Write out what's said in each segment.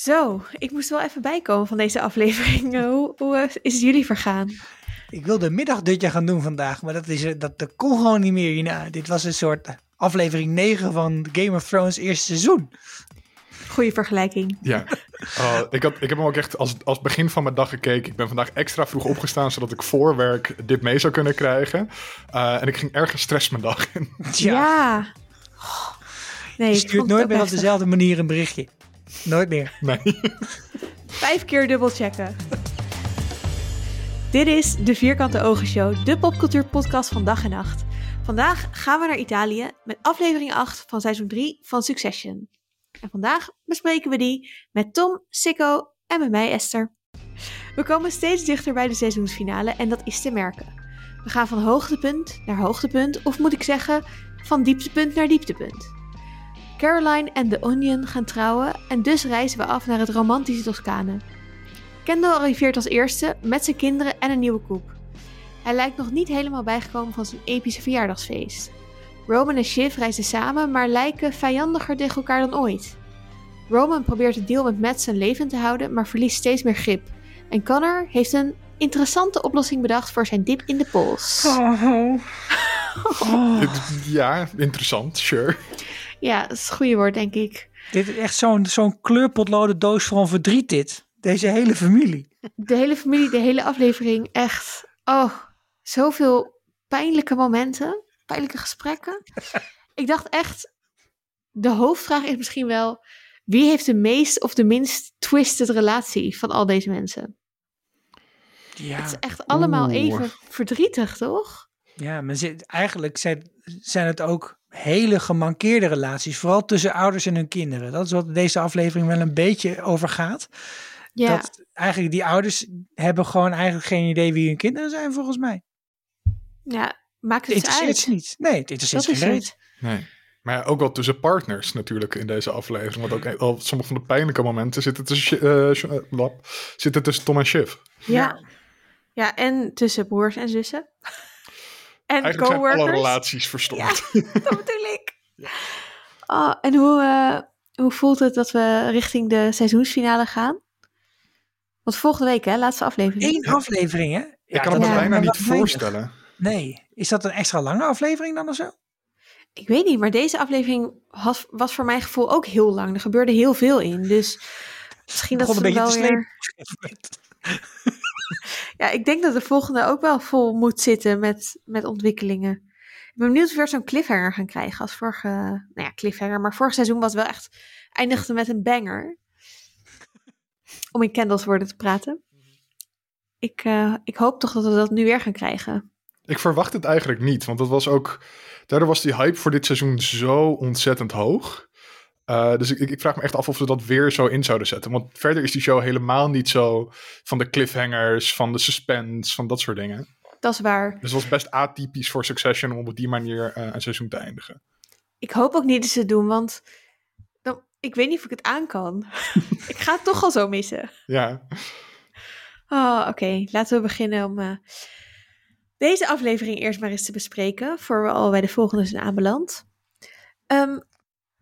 Zo, ik moest wel even bijkomen van deze aflevering. Hoe, hoe eh, is het jullie vergaan? Ik wilde een middagdutje gaan doen vandaag, maar dat, is, eh, dat, dat kon gewoon niet meer hierna. Dit was een soort aflevering 9 van Game of Thrones eerste seizoen. Goeie vergelijking. Ja, uh, ik, had, ik heb hem ook echt als, als begin van mijn dag gekeken. Ik ben vandaag extra vroeg opgestaan, zodat ik voor werk dit mee zou kunnen krijgen. Uh, en ik ging erg gestrest mijn dag in. Ja. ja. Oh, nee, je stuurt nooit meer op dezelfde manier een berichtje. Nooit meer. Nee. Vijf keer dubbel checken. Dit is de Vierkante Ogen Show, de popcultuurpodcast van dag en nacht. Vandaag gaan we naar Italië met aflevering 8 van seizoen 3 van Succession. En vandaag bespreken we die met Tom, Sikko en met mij Esther. We komen steeds dichter bij de seizoensfinale en dat is te merken. We gaan van hoogtepunt naar hoogtepunt, of moet ik zeggen, van dieptepunt naar dieptepunt. Caroline en The Onion gaan trouwen en dus reizen we af naar het romantische Toscane. Kendall arriveert als eerste met zijn kinderen en een nieuwe koep. Hij lijkt nog niet helemaal bijgekomen van zijn epische verjaardagsfeest. Roman en Shiv reizen samen, maar lijken vijandiger tegen elkaar dan ooit. Roman probeert het deal met Matt zijn leven te houden, maar verliest steeds meer grip. En Connor heeft een interessante oplossing bedacht voor zijn dip in de pols. Oh. Oh. Ja, interessant, sure. Ja, dat is het goede woord, denk ik. Dit is echt zo'n zo'n kleurpotloden doos van verdriet dit. Deze hele familie. De hele familie, de hele aflevering, echt. Oh, zoveel pijnlijke momenten, pijnlijke gesprekken. ik dacht echt, de hoofdvraag is misschien wel, wie heeft de meest of de minst twisted relatie van al deze mensen? Ja. Het is echt allemaal Oeh. even verdrietig, toch? Ja, maar eigenlijk zijn, zijn het ook hele gemankeerde relaties, vooral tussen ouders en hun kinderen. Dat is wat deze aflevering wel een beetje over gaat. Ja. Dat eigenlijk die ouders hebben gewoon eigenlijk geen idee wie hun kinderen zijn, volgens mij. Ja, maakt het, het interesseert uit. ze niet. Nee, het interesseert ze niet. Nee. Maar ja, ook wel tussen partners natuurlijk in deze aflevering. Want ook al sommige van de pijnlijke momenten zitten tussen, uh, zitten tussen Tom en Shiv. Ja. Ja, en tussen broers en zussen. En Eigenlijk coworkers. zijn alle relaties verstoord. Ja, dat bedoel ik. Ja. Oh, en hoe, uh, hoe voelt het dat we richting de seizoensfinale gaan? Want volgende week, hè, laatste aflevering. Eén aflevering, hè? Ik kan het me bijna niet voorstellen. Nee. Is dat een extra lange aflevering dan of zo? Ik weet niet, maar deze aflevering was, was voor mijn gevoel ook heel lang. Er gebeurde heel veel in, dus misschien dat ze een wel beetje weer... ja, ik denk dat de volgende ook wel vol moet zitten met, met ontwikkelingen. Ik ben benieuwd of we weer zo'n cliffhanger gaan krijgen als vorige... Nou ja, cliffhanger, maar vorig seizoen was wel echt... Eindigde met een banger. Om in Kendall's woorden te praten. Ik, uh, ik hoop toch dat we dat nu weer gaan krijgen. Ik verwacht het eigenlijk niet, want dat was ook... Daardoor was die hype voor dit seizoen zo ontzettend hoog. Uh, dus ik, ik, vraag me echt af of ze dat weer zo in zouden zetten. Want verder is die show helemaal niet zo van de cliffhangers, van de suspense, van dat soort dingen. Dat is waar. Dus het was best atypisch voor Succession om op die manier uh, een seizoen te eindigen. Ik hoop ook niet dat ze het doen, want dan, ik weet niet of ik het aan kan. ik ga het toch al zo missen. Ja. Oh, Oké, okay. laten we beginnen om uh, deze aflevering eerst maar eens te bespreken, voor we al bij de volgende zijn aanbeland. Um,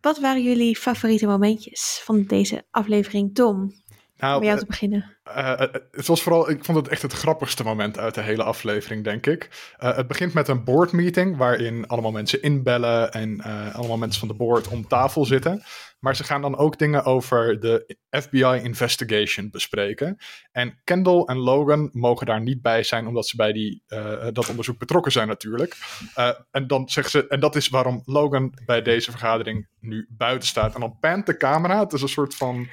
wat waren jullie favoriete momentjes van deze aflevering, Tom? Nou, om jou te beginnen. Uh, uh, het was vooral, ik vond het echt het grappigste moment uit de hele aflevering, denk ik. Uh, het begint met een board meeting waarin allemaal mensen inbellen en allemaal mensen van de board om tafel zitten. Maar ze gaan dan ook dingen over de FBI investigation bespreken. En Kendall en Logan mogen daar niet bij zijn, omdat ze bij die, dat onderzoek betrokken zijn natuurlijk. En dan zeggen ze, en dat is waarom Logan bij deze vergadering nu buiten staat. En dan pant de camera. Het is een soort van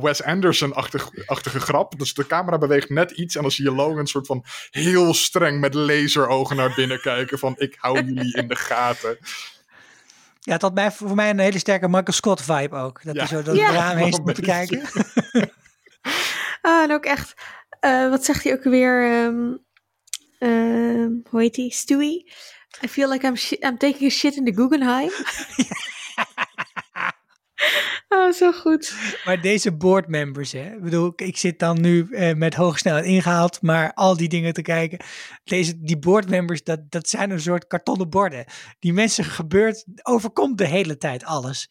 Wes Anderson-achtige grap. Dus de camera beweegt net iets en dan zie je Logan een soort van heel streng met laserogen naar binnen kijken van ik hou jullie in de gaten. Ja, het had mij, voor mij een hele sterke Michael Scott vibe ook. Dat Ja. hij zo door Ja. het raam heen een kijken. Ah, en ook echt, eh, wat zegt hij ook weer? ehm, ehm, hoe heet hij? Stewie? I feel like I'm, I'm taking a shit in the Guggenheim. Oh, zo goed. Maar deze boardmembers, hè. Ik bedoel, ik zit dan nu eh, met hoge snelheid ingehaald, maar al die dingen te kijken. Deze, die boardmembers, dat, dat zijn een soort kartonnen borden. Die mensen gebeurt, overkomt de hele tijd alles.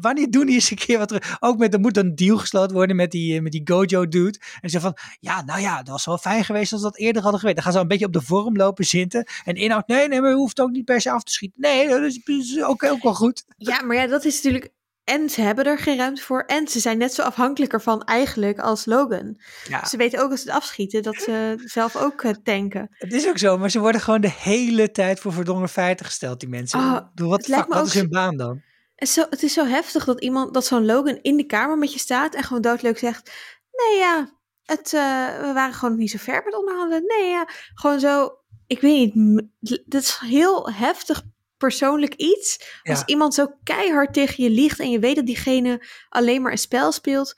Wanneer doen die eens een keer wat terug? Ook met, er moet een deal gesloten worden met die, eh, met die Gojo dude. En ze van, ja, nou ja, dat was wel fijn geweest als we dat eerder hadden geweten. Dan gaan ze een beetje op de vorm lopen zitten. En inhoud, nee, nee, maar je hoeft ook niet per se af te schieten. Nee, dat is, is ook, ook wel goed. Ja, maar ja, dat is natuurlijk en ze hebben er geen ruimte voor. En ze zijn net zo afhankelijk ervan eigenlijk als Logan. Ja. Ze weten ook als ze het afschieten dat ze zelf ook uh, tanken. Het is ook zo, maar ze worden gewoon de hele tijd voor verdongen feiten gesteld, die mensen. Oh, wat fuck, wat is hun baan dan? Het is, zo, het is zo heftig dat iemand, dat zo'n Logan in de kamer met je staat en gewoon doodleuk zegt: Nee, ja, het, uh, we waren gewoon niet zo ver met onderhandelen. Nee, ja, gewoon zo. Ik weet niet, dat is heel heftig persoonlijk iets. Als iemand zo keihard tegen je liegt en je weet dat diegene alleen maar een spel speelt.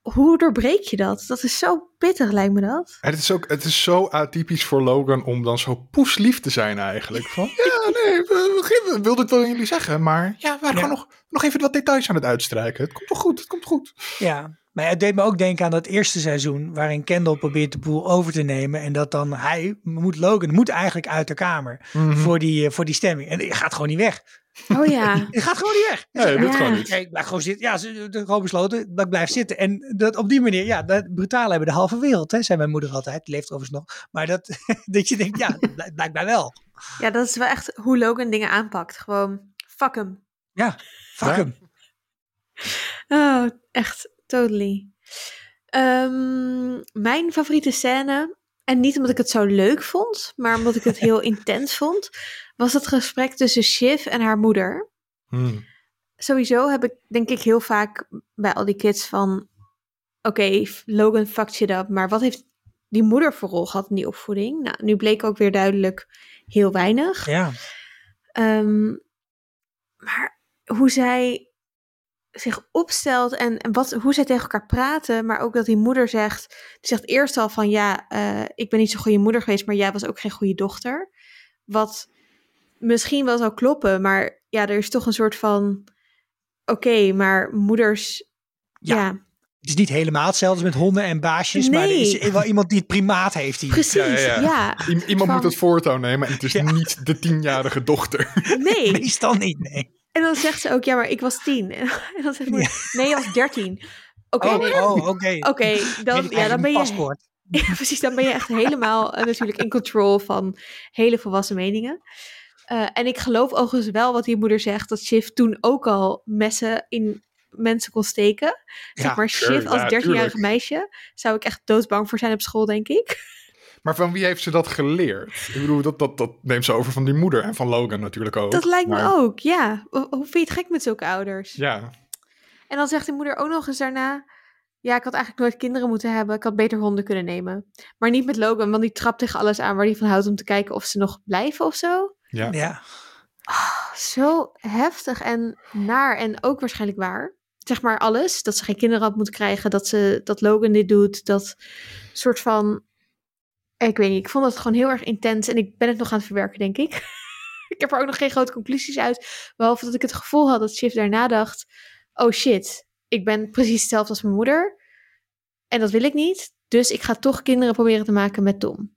Hoe doorbreek je dat? Dat is zo pittig, lijkt me dat. het, is ook, het is zo atypisch voor Logan om dan zo poeslief te zijn eigenlijk. Van, ja, nee, we, wilde het wel aan jullie zeggen, maar ja, we waren gewoon nog, nog even wat details aan het uitstrijken. Het komt wel goed, het komt goed. Ja, maar het deed me ook denken aan dat eerste seizoen, waarin Kendall probeert de boel over te nemen. En dat dan hij, moet Logan, moet eigenlijk uit de kamer mhm. voor, die, eh, voor die stemming. En hij gaat gewoon niet weg. Oh ja. Hij gaat gewoon niet weg. Nee, dat ja. gewoon niet. Ik blijf gewoon zitten. Ja, ze gewoon besloten dat ik blijf zitten. En dat op die manier, ja, dat brutaal hebben de halve wereld, hè, zei mijn moeder altijd. Die leeft overigens nog. Maar dat, dat je denkt, ja, blijkbaar wel. Ja, dat is wel echt hoe Logan dingen aanpakt. Gewoon, fuck hem. Ja, fuck hem. Oh, echt Totally. Um, mijn favoriete scène, en niet omdat ik het zo leuk vond, maar omdat ik het heel intens vond, was het gesprek tussen Shiv en haar moeder. Hmm. Sowieso heb ik denk ik heel vaak bij al die kids van, oké, Logan fucked shit up, maar wat heeft die moeder voor rol gehad in die opvoeding? Nou, nu bleek ook weer duidelijk heel weinig. Ja. Um, maar hoe zij zich opstelt en, en wat, hoe zij tegen elkaar praten, maar ook dat die moeder zegt, die zegt eerst al van ja, uh, ik ben niet zo'n goede moeder geweest, maar jij was ook geen goede dochter. Wat misschien wel zou kloppen, maar ja, er is toch een soort van, oké, maar moeders, ja. ja. Het is niet helemaal hetzelfde met honden en baasjes, nee. maar er is wel iemand die het primaat heeft. Die... Precies, ja. ja, iemand moet het voortouw nemen en het is niet de tienjarige dochter. Nee. Meestal niet, nee. En dan zegt ze ook, ja, maar ik was tien. En dan zegt ze, nee, je was dertien. Oké, oh, oh, oké. Oké, dan, ja, dan ben je... Paspoort. Ja, precies, dan ben je echt helemaal uh, natuurlijk in control van hele volwassen meningen. Uh, en ik geloof overigens wel wat die moeder zegt, dat Shiv toen ook al messen in mensen kon steken. Ja, zeg maar, Shiv als dertienjarige meisje zou ik echt doodsbang voor zijn op school, denk ik. Maar van wie heeft ze dat geleerd? Ik bedoel, dat, dat, dat neemt ze over van die moeder en van Logan natuurlijk ook. Dat lijkt me ook, ja. Hoe vind je het gek met zulke ouders? Ja. En dan zegt die moeder ook nog eens daarna... Ja, ik had eigenlijk nooit kinderen moeten hebben. Ik had beter honden kunnen nemen. Maar niet met Logan, want die trapt tegen alles aan waar hij van houdt om te kijken of ze nog blijven of zo. Ja. ja. Oh, zo heftig en naar en ook waarschijnlijk waar. Zeg maar alles. Dat ze geen kinderen had moeten krijgen. Dat, ze, dat Logan dit doet. Dat soort van ik weet niet, ik vond het gewoon heel erg intens en ik ben het nog aan het verwerken, denk ik. ik heb er ook nog geen grote conclusies uit, behalve dat ik het gevoel had dat Shiv daarna dacht, oh shit, ik ben precies hetzelfde als mijn moeder en dat wil ik niet, dus ik ga toch kinderen proberen te maken met Tom.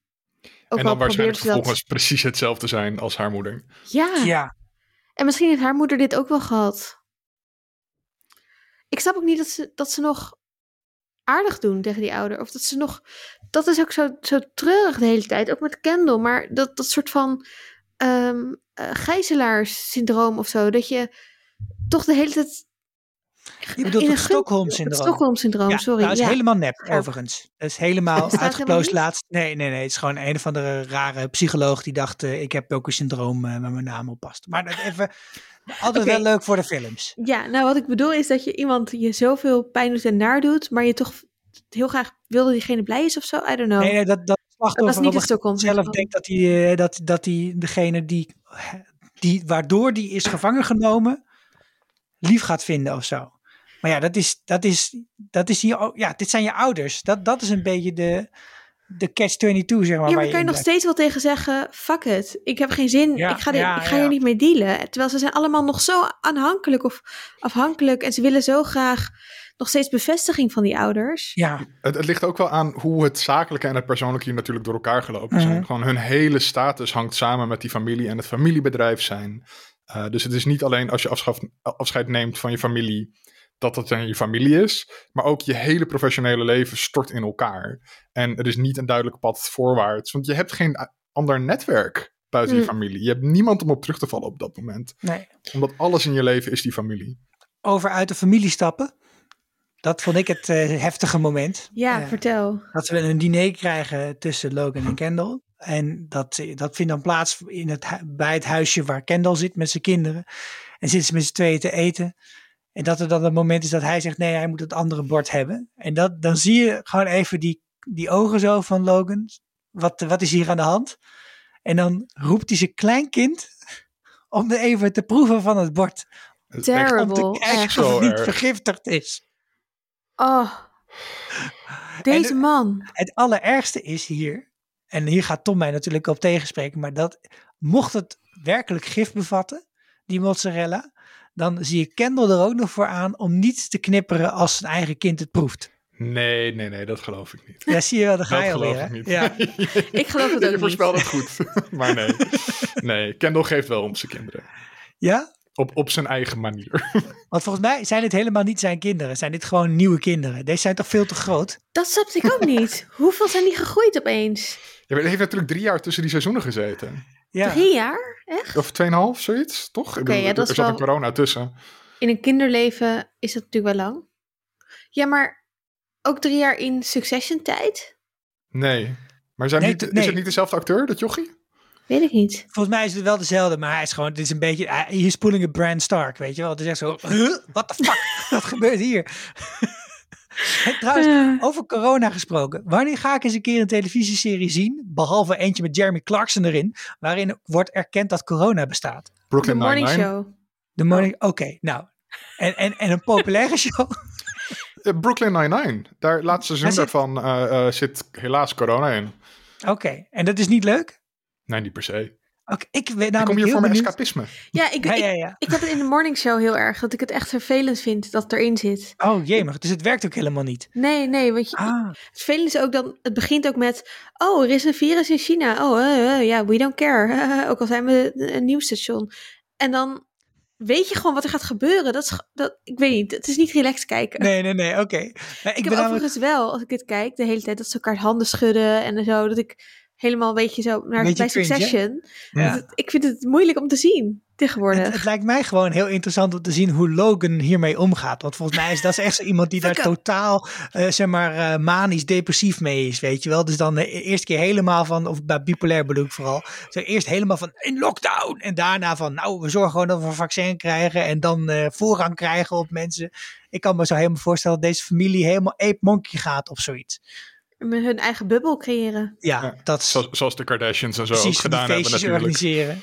Ook en dan waarschijnlijk vervolgens dat... precies hetzelfde zijn als haar moeder. Ja. ja. En misschien heeft haar moeder dit ook wel gehad. Ik snap ook niet dat ze, dat ze nog aardig doen tegen die ouder. Of dat ze nog. Dat is ook zo, zo treurig de hele tijd. Ook met Kendall. Maar dat, dat soort van. Um, uh, gijzelaarssyndroom of zo. Dat je toch de hele tijd. Je bedoelt het Stockholm-syndroom. Stockholm-syndroom, ja, sorry. Dat is helemaal nep, overigens. Dat is helemaal uitgeploosd laatst. Nee, nee, nee. Het is gewoon een of andere rare psycholoog die dacht... Uh, ik heb ook een syndroom uh, met mijn naam op past. Maar dat even... Altijd wel leuk voor de films. Ja, nou wat ik bedoel is dat je iemand je zoveel pijn doet en naar doet, maar je toch heel graag wil dat diegene blij is of zo. I don't know. Nee, nee dat, dat slachtoffer dat is niet zelf denkt dat hij, eh, dat, dat hij degene die, die, waardoor die is gevangen genomen, lief gaat vinden of zo. Maar ja, dat is, dat is, dat is die, ja, dit zijn je ouders. Dat, dat is een beetje de, de catch-22, zeg maar. Ja, waar maar kan je nog steeds wel tegen zeggen, fuck it, ik heb geen zin, Ja, ik ga, dit- ja, ik ga ja. hier niet mee dealen. Terwijl ze zijn allemaal nog zo aanhankelijk of afhankelijk en ze willen zo graag nog steeds bevestiging van die ouders. Ja, Het, het ligt ook wel aan hoe het zakelijke en het persoonlijke hier natuurlijk door elkaar gelopen zijn. Mhm. Gewoon hun hele status hangt samen met die familie en het familiebedrijf zijn. Uh, dus het is niet alleen als je afschaf, afscheid neemt van je familie, dat het dan je familie is. Maar ook je hele professionele leven stort in elkaar. En er is niet een duidelijk pad voorwaarts. Want je hebt geen ander netwerk buiten Mm. je familie. Je hebt niemand om op terug te vallen op dat moment. nee. Omdat alles in je leven is die familie. Over uit de familie stappen. Dat vond ik het eh, heftige moment. Ja, Eh, vertel. dat we een diner krijgen tussen Logan en Kendall. En dat, dat vindt dan plaats in het, bij het huisje waar Kendall zit met zijn kinderen. En zitten ze met z'n tweeën te eten. En dat er dan het moment is dat hij zegt: nee, hij moet het andere bord hebben. En dat, dan zie je gewoon even die, die ogen zo van Logan. Wat, wat is hier aan de hand? En dan roept hij zijn kleinkind om er even te proeven van het bord. Echt- Om Terrible. te kijken echt. of het niet erg. vergiftigd is. Oh, deze En- man. Het allerergste is hier, en hier gaat Tom mij natuurlijk op tegenspreken, maar dat mocht het werkelijk gif bevatten, die mozzarella, dan zie je Kendall er ook nog voor aan om niet te knipperen als zijn eigen kind het proeft. Nee, nee, nee, dat geloof ik niet. Ja, zie je wel, daar ga Dat je geloof alweer. ik niet. Ja. Ik geloof het ook Je niet. voorspelt het goed. maar nee. Nee, Kendall geeft wel om zijn kinderen. ja, Op, op zijn eigen manier. want volgens mij zijn dit helemaal niet zijn kinderen, zijn dit gewoon nieuwe kinderen. Deze zijn toch veel te groot? Dat snapte ik ook niet. Hoeveel zijn die gegroeid opeens? Ja, maar er heeft natuurlijk drie jaar tussen die seizoenen gezeten. Ja. Drie jaar? Echt? Of tweeënhalf, zoiets, toch? Ik bedoel, ja, dat er is zat wel- een corona tussen. In een kinderleven is dat natuurlijk wel lang. Ja, maar ook drie jaar in Succession tijd? Nee. Maar zijn Nee, niet, is het niet dezelfde acteur, dat jochie? Weet ik niet. Volgens mij is het wel dezelfde, maar hij is gewoon, dit is een beetje, hij- hier spoeling een Brand Stark, weet je wel. Het is echt zo, huh? what the fuck, wat gebeurt hier? En Trouwens, Eh, over corona gesproken. Wanneer ga ik eens een keer een televisieserie zien, behalve eentje met Jeremy Clarkson erin, waarin wordt erkend dat corona bestaat? Brooklyn morning Nine-Nine. show. De morning, oké, nou. En, en, en een populaire show. Eh, Brooklyn Nine-Nine. Daar laatste seizoen zit- daarvan eh, eh, zit helaas corona in. Oké, en dat is niet leuk? Nee, niet per se. Oké, ik weet ik kom heel voor mijn benieuwd. escapisme. Ja, ik, Ja, ik, ja, ja. ik heb het in de morning show heel erg. Dat ik het echt vervelend vind dat het erin zit. Oh jemig, dus het werkt ook helemaal niet. Nee, nee, want je, Ah, het vervelend is ook dan... Het begint ook met... Oh, er is een virus in China. Oh, eh, eh, ja, we don't care. ook al zijn we een nieuwsstation. En dan weet je gewoon wat er gaat gebeuren. Dat is, dat, ik weet niet, het is niet relaxed kijken. nee, nee, nee, oké. Maar Ik, Ik, ben heb namelijk... overigens wel, als ik het kijk, de hele tijd dat ze elkaar handen schudden en zo. Dat ik helemaal een beetje zo naar Beetje bij cringe? Succession. Ja. Dat het- ik vind het moeilijk om te zien tegenwoordig. Het, het lijkt mij gewoon heel interessant om te zien hoe Logan hiermee omgaat. Want volgens mij is dat echt zo iemand die daar totaal, eh, zeg maar, eh, manisch depressief mee is, weet je wel. Dus dan de e- eerste keer helemaal van, of bij bipolair bedoel ik vooral, zo eerst helemaal van in lockdown. En daarna van, nou, we zorgen gewoon dat we een vaccin krijgen en dan eh, voorrang krijgen op mensen. Ik kan me zo helemaal voorstellen dat deze familie helemaal ape monkey gaat of zoiets. Met hun eigen bubbel creëren. Ja, Ja, dat is Zoals, zoals de Kardashians en zo ook precies die gedaan hebben natuurlijk. organiseren.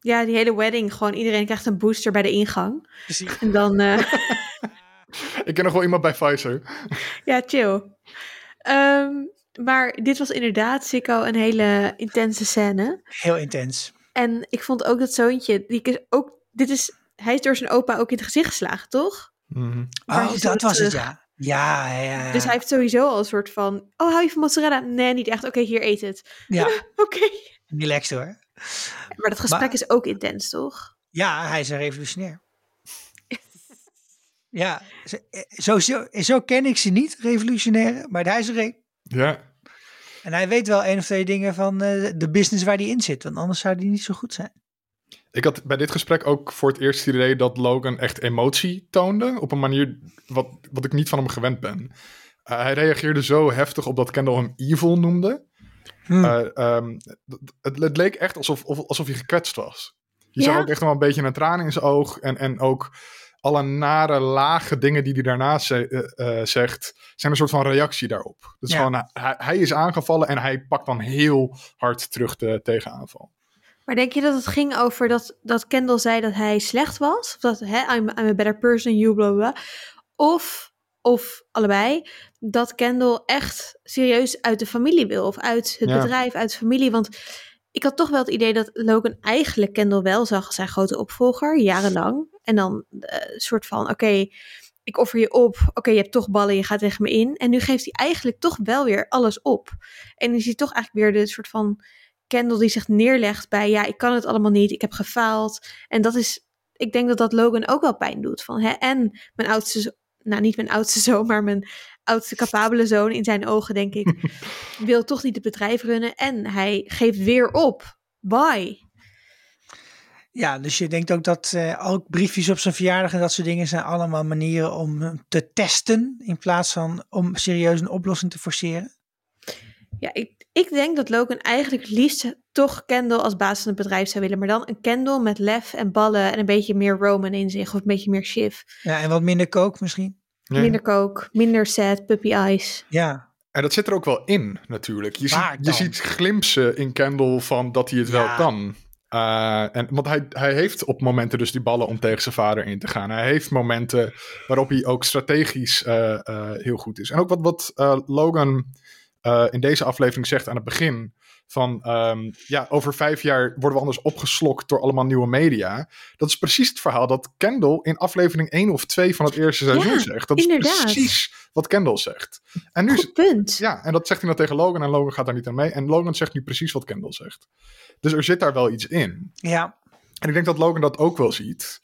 Ja, die hele wedding. Gewoon iedereen krijgt een booster bij de ingang. Precies. En dan, eh, Ik ken nog wel iemand bij Pfizer. ja, chill. Ehm, maar dit was inderdaad, Sikko, een hele intense scène. Heel intens. En ik vond ook dat zoontje, die is ook, dit is, hij is door zijn opa ook in het gezicht geslagen, toch? Mhm. Oh, dat was het, terug-. Ja, ja, ja. Dus hij heeft sowieso al een soort van, oh, hou je van mozzarella? Nee, niet echt. Oké, hier, eet het. Ja, Oké. relaxed hoor. Maar dat gesprek Maar- is ook intens, toch? Ja, hij is een revolutionair. ja, zo, zo, zo, zo ken ik ze niet, revolutionaire, maar hij is er een. Ja. En hij weet wel een of twee dingen van eh, de business waar hij in zit, want anders zou hij niet zo goed zijn. Ik had bij dit gesprek ook voor het eerst het idee dat Logan echt emotie toonde. Op een manier wat, wat ik niet van hem gewend ben. Uh, hij reageerde zo heftig op dat Kendall hem evil noemde. Hm. Uh, um, het, het, leek echt alsof, of, alsof hij gekwetst was. Je Ja? zag ook echt wel een beetje een traan in zijn oog. En, en ook alle nare, lage dingen die hij daarna ze, uh, zegt, zijn een soort van reactie daarop. Dus Ja. gewoon, hij, hij is aangevallen en hij pakt dan heel hard terug de tegenaanval. Maar denk je dat het ging over dat, dat Kendall zei dat hij slecht was? Of dat, hè, I'm, I'm a better person, you, bla, bla. Of of allebei, dat Kendall echt serieus uit de familie wil. Of uit het Ja. bedrijf, uit de familie. Want ik had toch wel het idee dat Logan eigenlijk Kendall wel zag als zijn grote opvolger, jarenlang. En dan eh, een soort van, oké, ik offer je op. Oké, je hebt toch ballen, je gaat tegen me in. En nu geeft hij eigenlijk toch wel weer alles op. En is hij toch eigenlijk weer de soort van Kendall die zich neerlegt bij, ja, ik kan het allemaal niet, ik heb gefaald. En dat is, ik denk dat dat Logan ook wel pijn doet. Van, hè? En mijn oudste, nou niet mijn oudste zoon, maar mijn oudste capabele zoon in zijn ogen, denk ik, wil toch niet het bedrijf runnen. En hij geeft weer op. Bye. Ja, dus je denkt ook dat eh, ook briefjes op zijn verjaardag en dat soort dingen zijn allemaal manieren om te testen in plaats van om serieus een oplossing te forceren. Ja, ik, ik denk dat Logan eigenlijk het liefst toch Kendall als baas van het bedrijf zou willen. Maar dan een Kendall met lef en ballen en een beetje meer Roman in zich. Of een beetje meer Shiv. Ja, en wat minder kook misschien. Ja. Minder coke, minder sad, puppy eyes. Ja, En dat zit er ook wel in, natuurlijk. Je, ziet, je ziet glimpsen in Kendall van dat hij het wel kan. Eh, en, want hij, hij heeft op momenten dus die ballen om tegen zijn vader in te gaan. Hij heeft momenten waarop hij ook strategisch eh, eh, heel goed is. En ook wat, wat eh, Logan eh, in deze aflevering zegt aan het begin. Van ehm, ja, over vijf jaar worden we anders opgeslokt door allemaal nieuwe media. Dat is precies het verhaal dat Kendall in aflevering 1 of 2 van het eerste seizoen Ja, zegt. Dat inderdaad. is precies wat Kendall zegt. En nu, Goed punt. ja, en dat zegt hij dan tegen Logan en Logan gaat daar niet aan mee. En Logan zegt nu precies wat Kendall zegt. Dus er zit daar wel iets in. ja. En ik denk dat Logan dat ook wel ziet.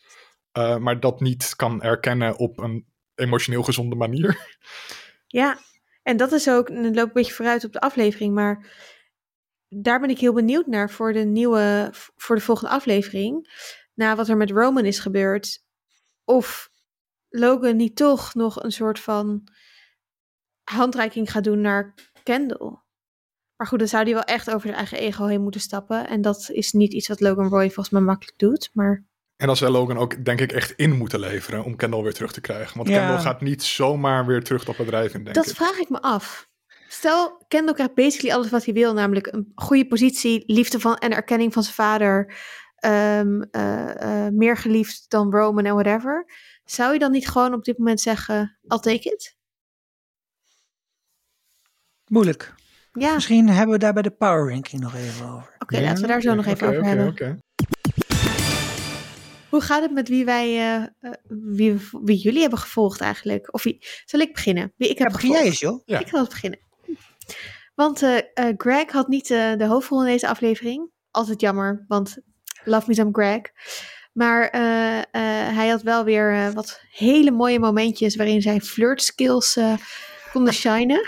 eh, maar dat niet kan erkennen op een emotioneel gezonde manier. Ja, en dat is ook, en het loopt een beetje vooruit op de aflevering, maar daar ben ik heel benieuwd naar voor de nieuwe, voor de volgende aflevering. Na wat er met Roman is gebeurd. Of Logan niet toch nog een soort van handreiking gaat doen naar Kendall. Maar goed, dan zou hij wel echt over zijn eigen ego heen moeten stappen. En dat is niet iets wat Logan Roy volgens mij makkelijk doet. Maar En dan zou Logan ook, denk ik, echt in moeten leveren om Kendall weer terug te krijgen. Want Ja. Kendall gaat niet zomaar weer terug dat bedrijf in, denk dat ik. vraag ik me af. Stel, Kendall krijgt basically alles wat hij wil, namelijk een goede positie, liefde van en erkenning van zijn vader, ehm, eh, eh, meer geliefd dan Roman en whatever. Zou je dan niet gewoon op dit moment zeggen, I'll take it? Moeilijk. Ja, oké, Misschien hebben we daar bij de power ranking nog even over. laten we daar zo nog even Oké, over oké, hebben. Hoe gaat het met wie wij, eh, eh, wie, wie jullie hebben gevolgd eigenlijk? Of wie, zal ik beginnen? Wie ik heb Ja, begin gevolgd? jij eens joh. Ja. Ik ga eens beginnen. Want eh, eh, Greg had niet de hoofdrol in deze aflevering. Altijd jammer, want love me some Greg. Maar eh, eh, hij had wel weer eh, wat hele mooie momentjes waarin zijn flirt skills konden shinen.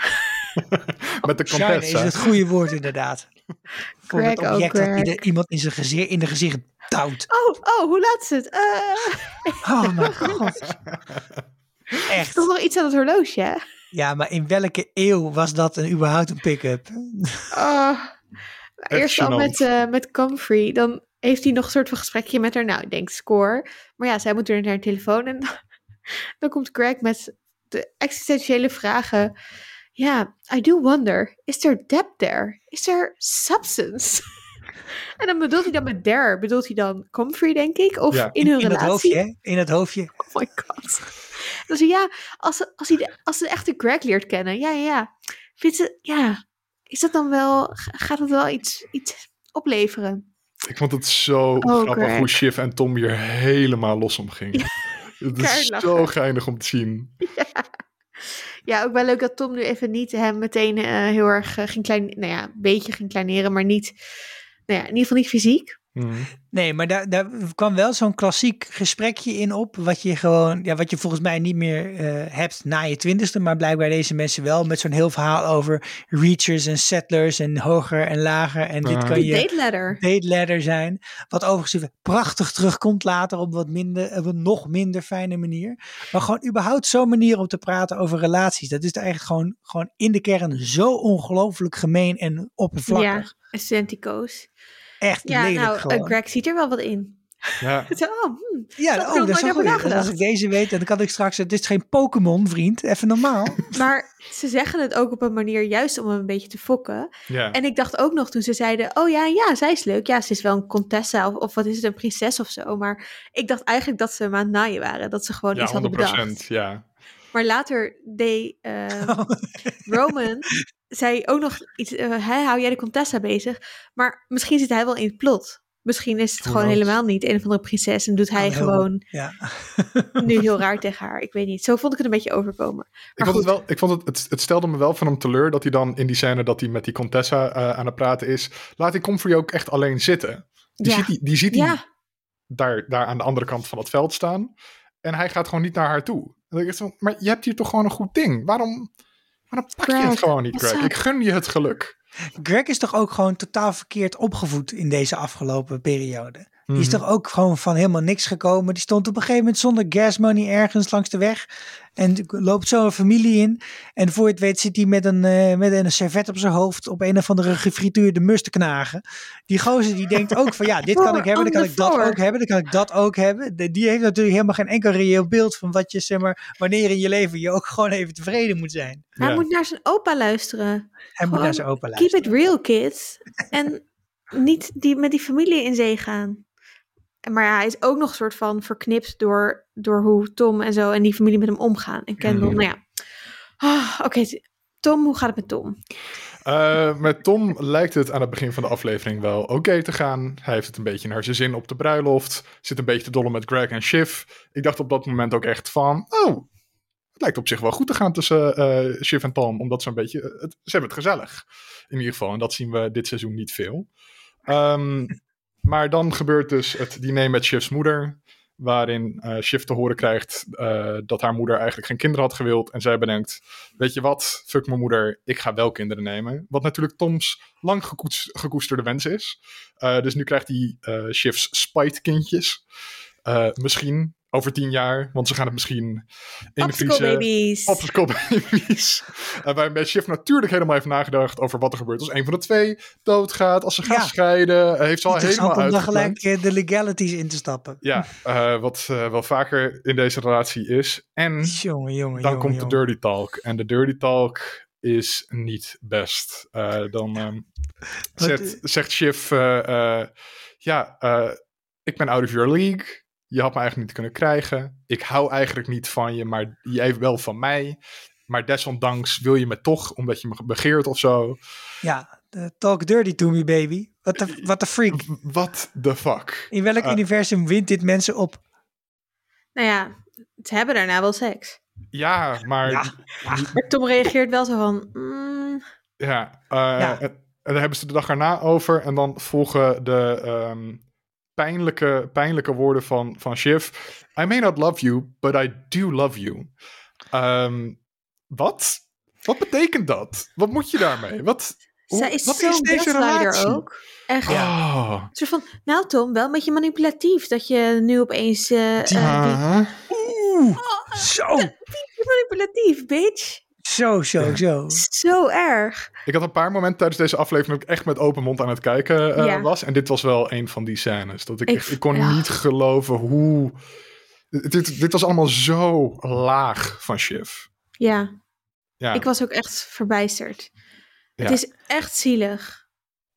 Met de Shine is het goede woord inderdaad. Voor Greg het ook, object dat iemand in, zijn gezicht, in de gezicht duwt. Oh, oh, hoe laat is het? Eh, Oh mijn god. is Echt. toch nog iets aan het horloge, hè? Ja, maar in welke eeuw was dat een, überhaupt een pick-up? Oh, eerst al met, eh met Comfrey. Dan heeft hij nog een soort van gesprekje met haar. Nou, ik denk score. Maar ja, zij moet weer naar haar telefoon. En dan komt Greg met de existentiële vragen. Ja, I do wonder. Is there depth there? Is there substance? En dan bedoelt hij dan met there. Bedoelt hij dan Comfrey, denk ik? Of Ja, in hun In het relatie? hoofdje, hè? In het hoofdje. Oh my god. Dan zei ja, als ze, als, hij de, als ze de echte Greg leert kennen. Ja, ja, ja. Vindt ze, ja. Is dat dan wel, ga- gaat het wel iets, iets opleveren? Ik vond het zo Oh, grappig Greg. hoe Shiv en Tom hier helemaal los om gingen. Het is zo geinig om te zien. Ja, ook wel leuk dat Tom nu even niet hem meteen eh, heel erg eh, ging klein, nou ja, een beetje ging kleineren, maar niet, nou ja, in ieder geval niet fysiek. Mhm. Nee, maar daar, daar kwam wel zo'n klassiek gesprekje in op. Wat je gewoon, ja, wat je volgens mij niet meer eh, hebt na je twintigste. Maar blijkbaar deze mensen wel. Met zo'n heel verhaal over reachers en settlers en hoger en lager. En dit kan je date ladder. date ladder zijn. Wat overigens prachtig terugkomt later op wat minder, op een nog minder fijne manier. Maar gewoon überhaupt zo'n manier om te praten over relaties. Dat is eigenlijk gewoon, gewoon in de kern zo ongelooflijk gemeen en oppervlakkig. Ja, studentico's. Echt Ja, lelijk nou, eh, gewoon. Greg ziet er wel wat in. Ja. Zo, oh, hmm, Ja, oh, nog dat is goed. Als ik deze weet, dan kan ik straks... Het is geen Pokémon, vriend. Even normaal. Maar ze zeggen het ook op een manier juist om hem een beetje te fokken. ja. En ik dacht ook nog toen ze zeiden: Oh ja, ja, zij is leuk. Ja, ze is wel een contessa of, of wat is het, een prinses of zo. Maar ik dacht eigenlijk dat ze hem aan het naaien waren. Dat ze gewoon iets ja, hadden 100%. bedacht. Ja. Maar later deed uh, Roman, zei ook nog iets, uh, hou jij de Contessa bezig? Maar misschien zit hij wel in het plot. Misschien is het gewoon helemaal niet een of andere prinses en doet hij gewoon ja. nu heel raar tegen haar. Ik weet niet. Zo vond ik het een beetje overkomen. Maar ik vond, het, wel, ik vond het, het, het, stelde me wel van hem teleur dat hij dan in die scène dat hij met die Contessa uh, aan het praten is, laat die Comfrey ook echt alleen zitten. Die Ja. ziet hij, die ziet hij Ja, daar, daar aan de andere kant van het veld staan. En hij gaat gewoon niet naar haar toe. Dan denk ik zo, maar je hebt hier toch gewoon een goed ding. Waarom, waarom pak je het gewoon niet, Greg? Ik gun je het geluk. Greg is toch ook gewoon totaal verkeerd opgevoed in deze afgelopen periode. Die is Mhm. toch ook gewoon van helemaal niks gekomen. Die stond op een gegeven moment zonder gas money ergens langs de weg. En loopt zo een familie in. En voor je het weet zit hij met een, eh, met een servet op zijn hoofd op een of andere gefrituurde mus te knagen. Die gozer die denkt ook van ja, dit kan ik hebben, dan kan ik dat ook hebben, dan kan ik dat ook hebben. Die heeft natuurlijk helemaal geen enkel reëel beeld van wat je, zeg maar, wanneer in je leven je ook gewoon even tevreden moet zijn. hij Ja. moet naar zijn opa luisteren. Hij moet naar zijn opa Keep it real, kids. En niet die, met die familie in zee gaan. Maar ja, hij is ook nog een soort van verknipt door, door hoe Tom en zo en die familie met hem omgaan. En Kendall, Mhm. nou ja. Ah, Oké, Tom, hoe gaat het met Tom? Eh, met Tom lijkt het aan het begin van de aflevering wel oké te gaan. Hij heeft het een beetje naar zijn zin op de bruiloft. Zit een beetje te dollen met Greg en Shiv. Ik dacht op dat moment ook echt van... Oh, het lijkt op zich wel goed te gaan tussen eh Shiv en Tom. Omdat ze een beetje... Het, ze hebben het gezellig. In ieder geval. En dat zien we dit seizoen niet veel. Ehm, maar dan gebeurt dus het diner met Shiv's moeder. Waarin eh Shiv te horen krijgt eh, dat haar moeder eigenlijk geen kinderen had gewild. En zij bedenkt, weet je wat, fuck mijn moeder, ik ga wel kinderen nemen. Wat natuurlijk Toms lang gekoes- gekoesterde wens is. Eh, dus nu krijgt hij eh Shiv's spite kindjes. Eh, misschien over tien jaar, want ze gaan het misschien invriezen. babies. Babies. Uh, waarbij Shiv natuurlijk helemaal heeft nagedacht over wat er gebeurt als een van de twee doodgaat. Als ze gaan Ja. scheiden. Uh, heeft ze al helemaal om dan gelijk eh, de legalities in te stappen. Ja, uh, wat uh, wel vaker in deze relatie is. En Jongen, jongen, dan jongen, komt de dirty talk. En de dirty talk is niet best. Uh, dan um, Wat, zegt, uh, ja, ik ben out of your league. Je had me eigenlijk niet kunnen krijgen. Ik hou eigenlijk niet van je, maar jij wel van mij. Maar desondanks wil je me toch, omdat je me begeert of zo. Ja, uh, talk dirty to me, baby. What the, what the freak. What the fuck? In welk uh, universum wint dit mensen op? Nou ja, ze hebben daarna wel seks. Ja, maar... Ja, ja. Maar Tom reageert wel zo van... Mm, ja, uh, ja, en, en daar hebben ze de dag erna over. En dan volgen de... Um, pijnlijke, pijnlijke woorden van, van Shiv. I may not love you, but I do love you. Um, wat? Wat betekent dat? Wat moet je daarmee? Wat, hoe, Zij is wat is deze relatie? ook. Echt. Oh. Een soort van, nou Tom, wel een beetje manipulatief dat je nu opeens... Uh, ja. uh, Oeh, oh, zo. Manipulatief, bitch. Zo, zo, ja. zo. Zo erg. Ik had een paar momenten tijdens deze aflevering dat ik echt met open mond aan het kijken uh, ja. was. En dit was wel een van die scènes. Dat ik, ik, echt, ik kon ja. niet geloven hoe... Dit, dit was allemaal zo laag van Shiv. Ja. ja. Ik was ook echt verbijsterd. Ja. Het is echt zielig.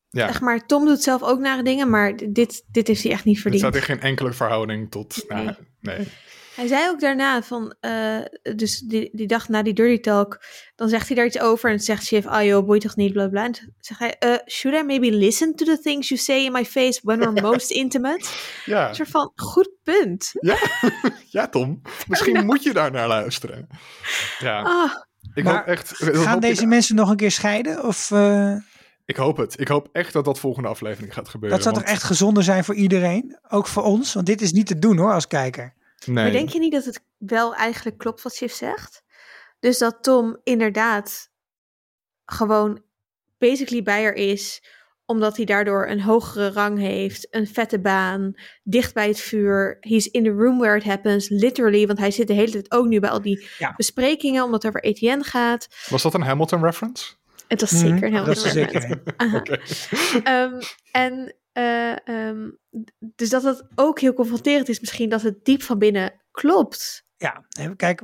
Ja. Echt maar, Tom doet zelf ook nare dingen, maar dit, dit heeft hij echt niet verdiend. Het staat in geen enkele verhouding tot... Nee. Nou, nee. Hij zei ook daarna van, uh, dus die, die dag na die dirty talk, dan zegt hij daar iets over en zegt Shiv, ah joh, boeit toch niet, bla bla. En zegt hij, uh, should I maybe listen to the things you say in my face when we're most intimate? Ja. Een soort van, goed punt. Ja, ja Tom, misschien moet je daar naar luisteren. Ja, ah. ik maar hoop echt... Gaan deze ik... mensen nog een keer scheiden? Of... Uh... Ik hoop het. Ik hoop echt dat dat volgende aflevering gaat gebeuren. Dat zou want... toch echt gezonder zijn voor iedereen? Ook voor ons? Want dit is niet te doen hoor, als kijker. Nee. Maar denk je niet dat het wel eigenlijk klopt wat Shiv zegt? Dus dat Tom inderdaad gewoon basically bij haar is, omdat hij daardoor een hogere rang heeft, een vette baan, dicht bij het vuur. He's in the room where it happens, literally, want hij zit de hele tijd ook nu bij al die ja. besprekingen, omdat het over Etienne gaat. Was dat een Hamilton reference? Het was zeker een Hamilton dat is zeker. um, en uh, um, dus dat het ook heel confronterend is, misschien dat het diep van binnen klopt. Ja, kijk,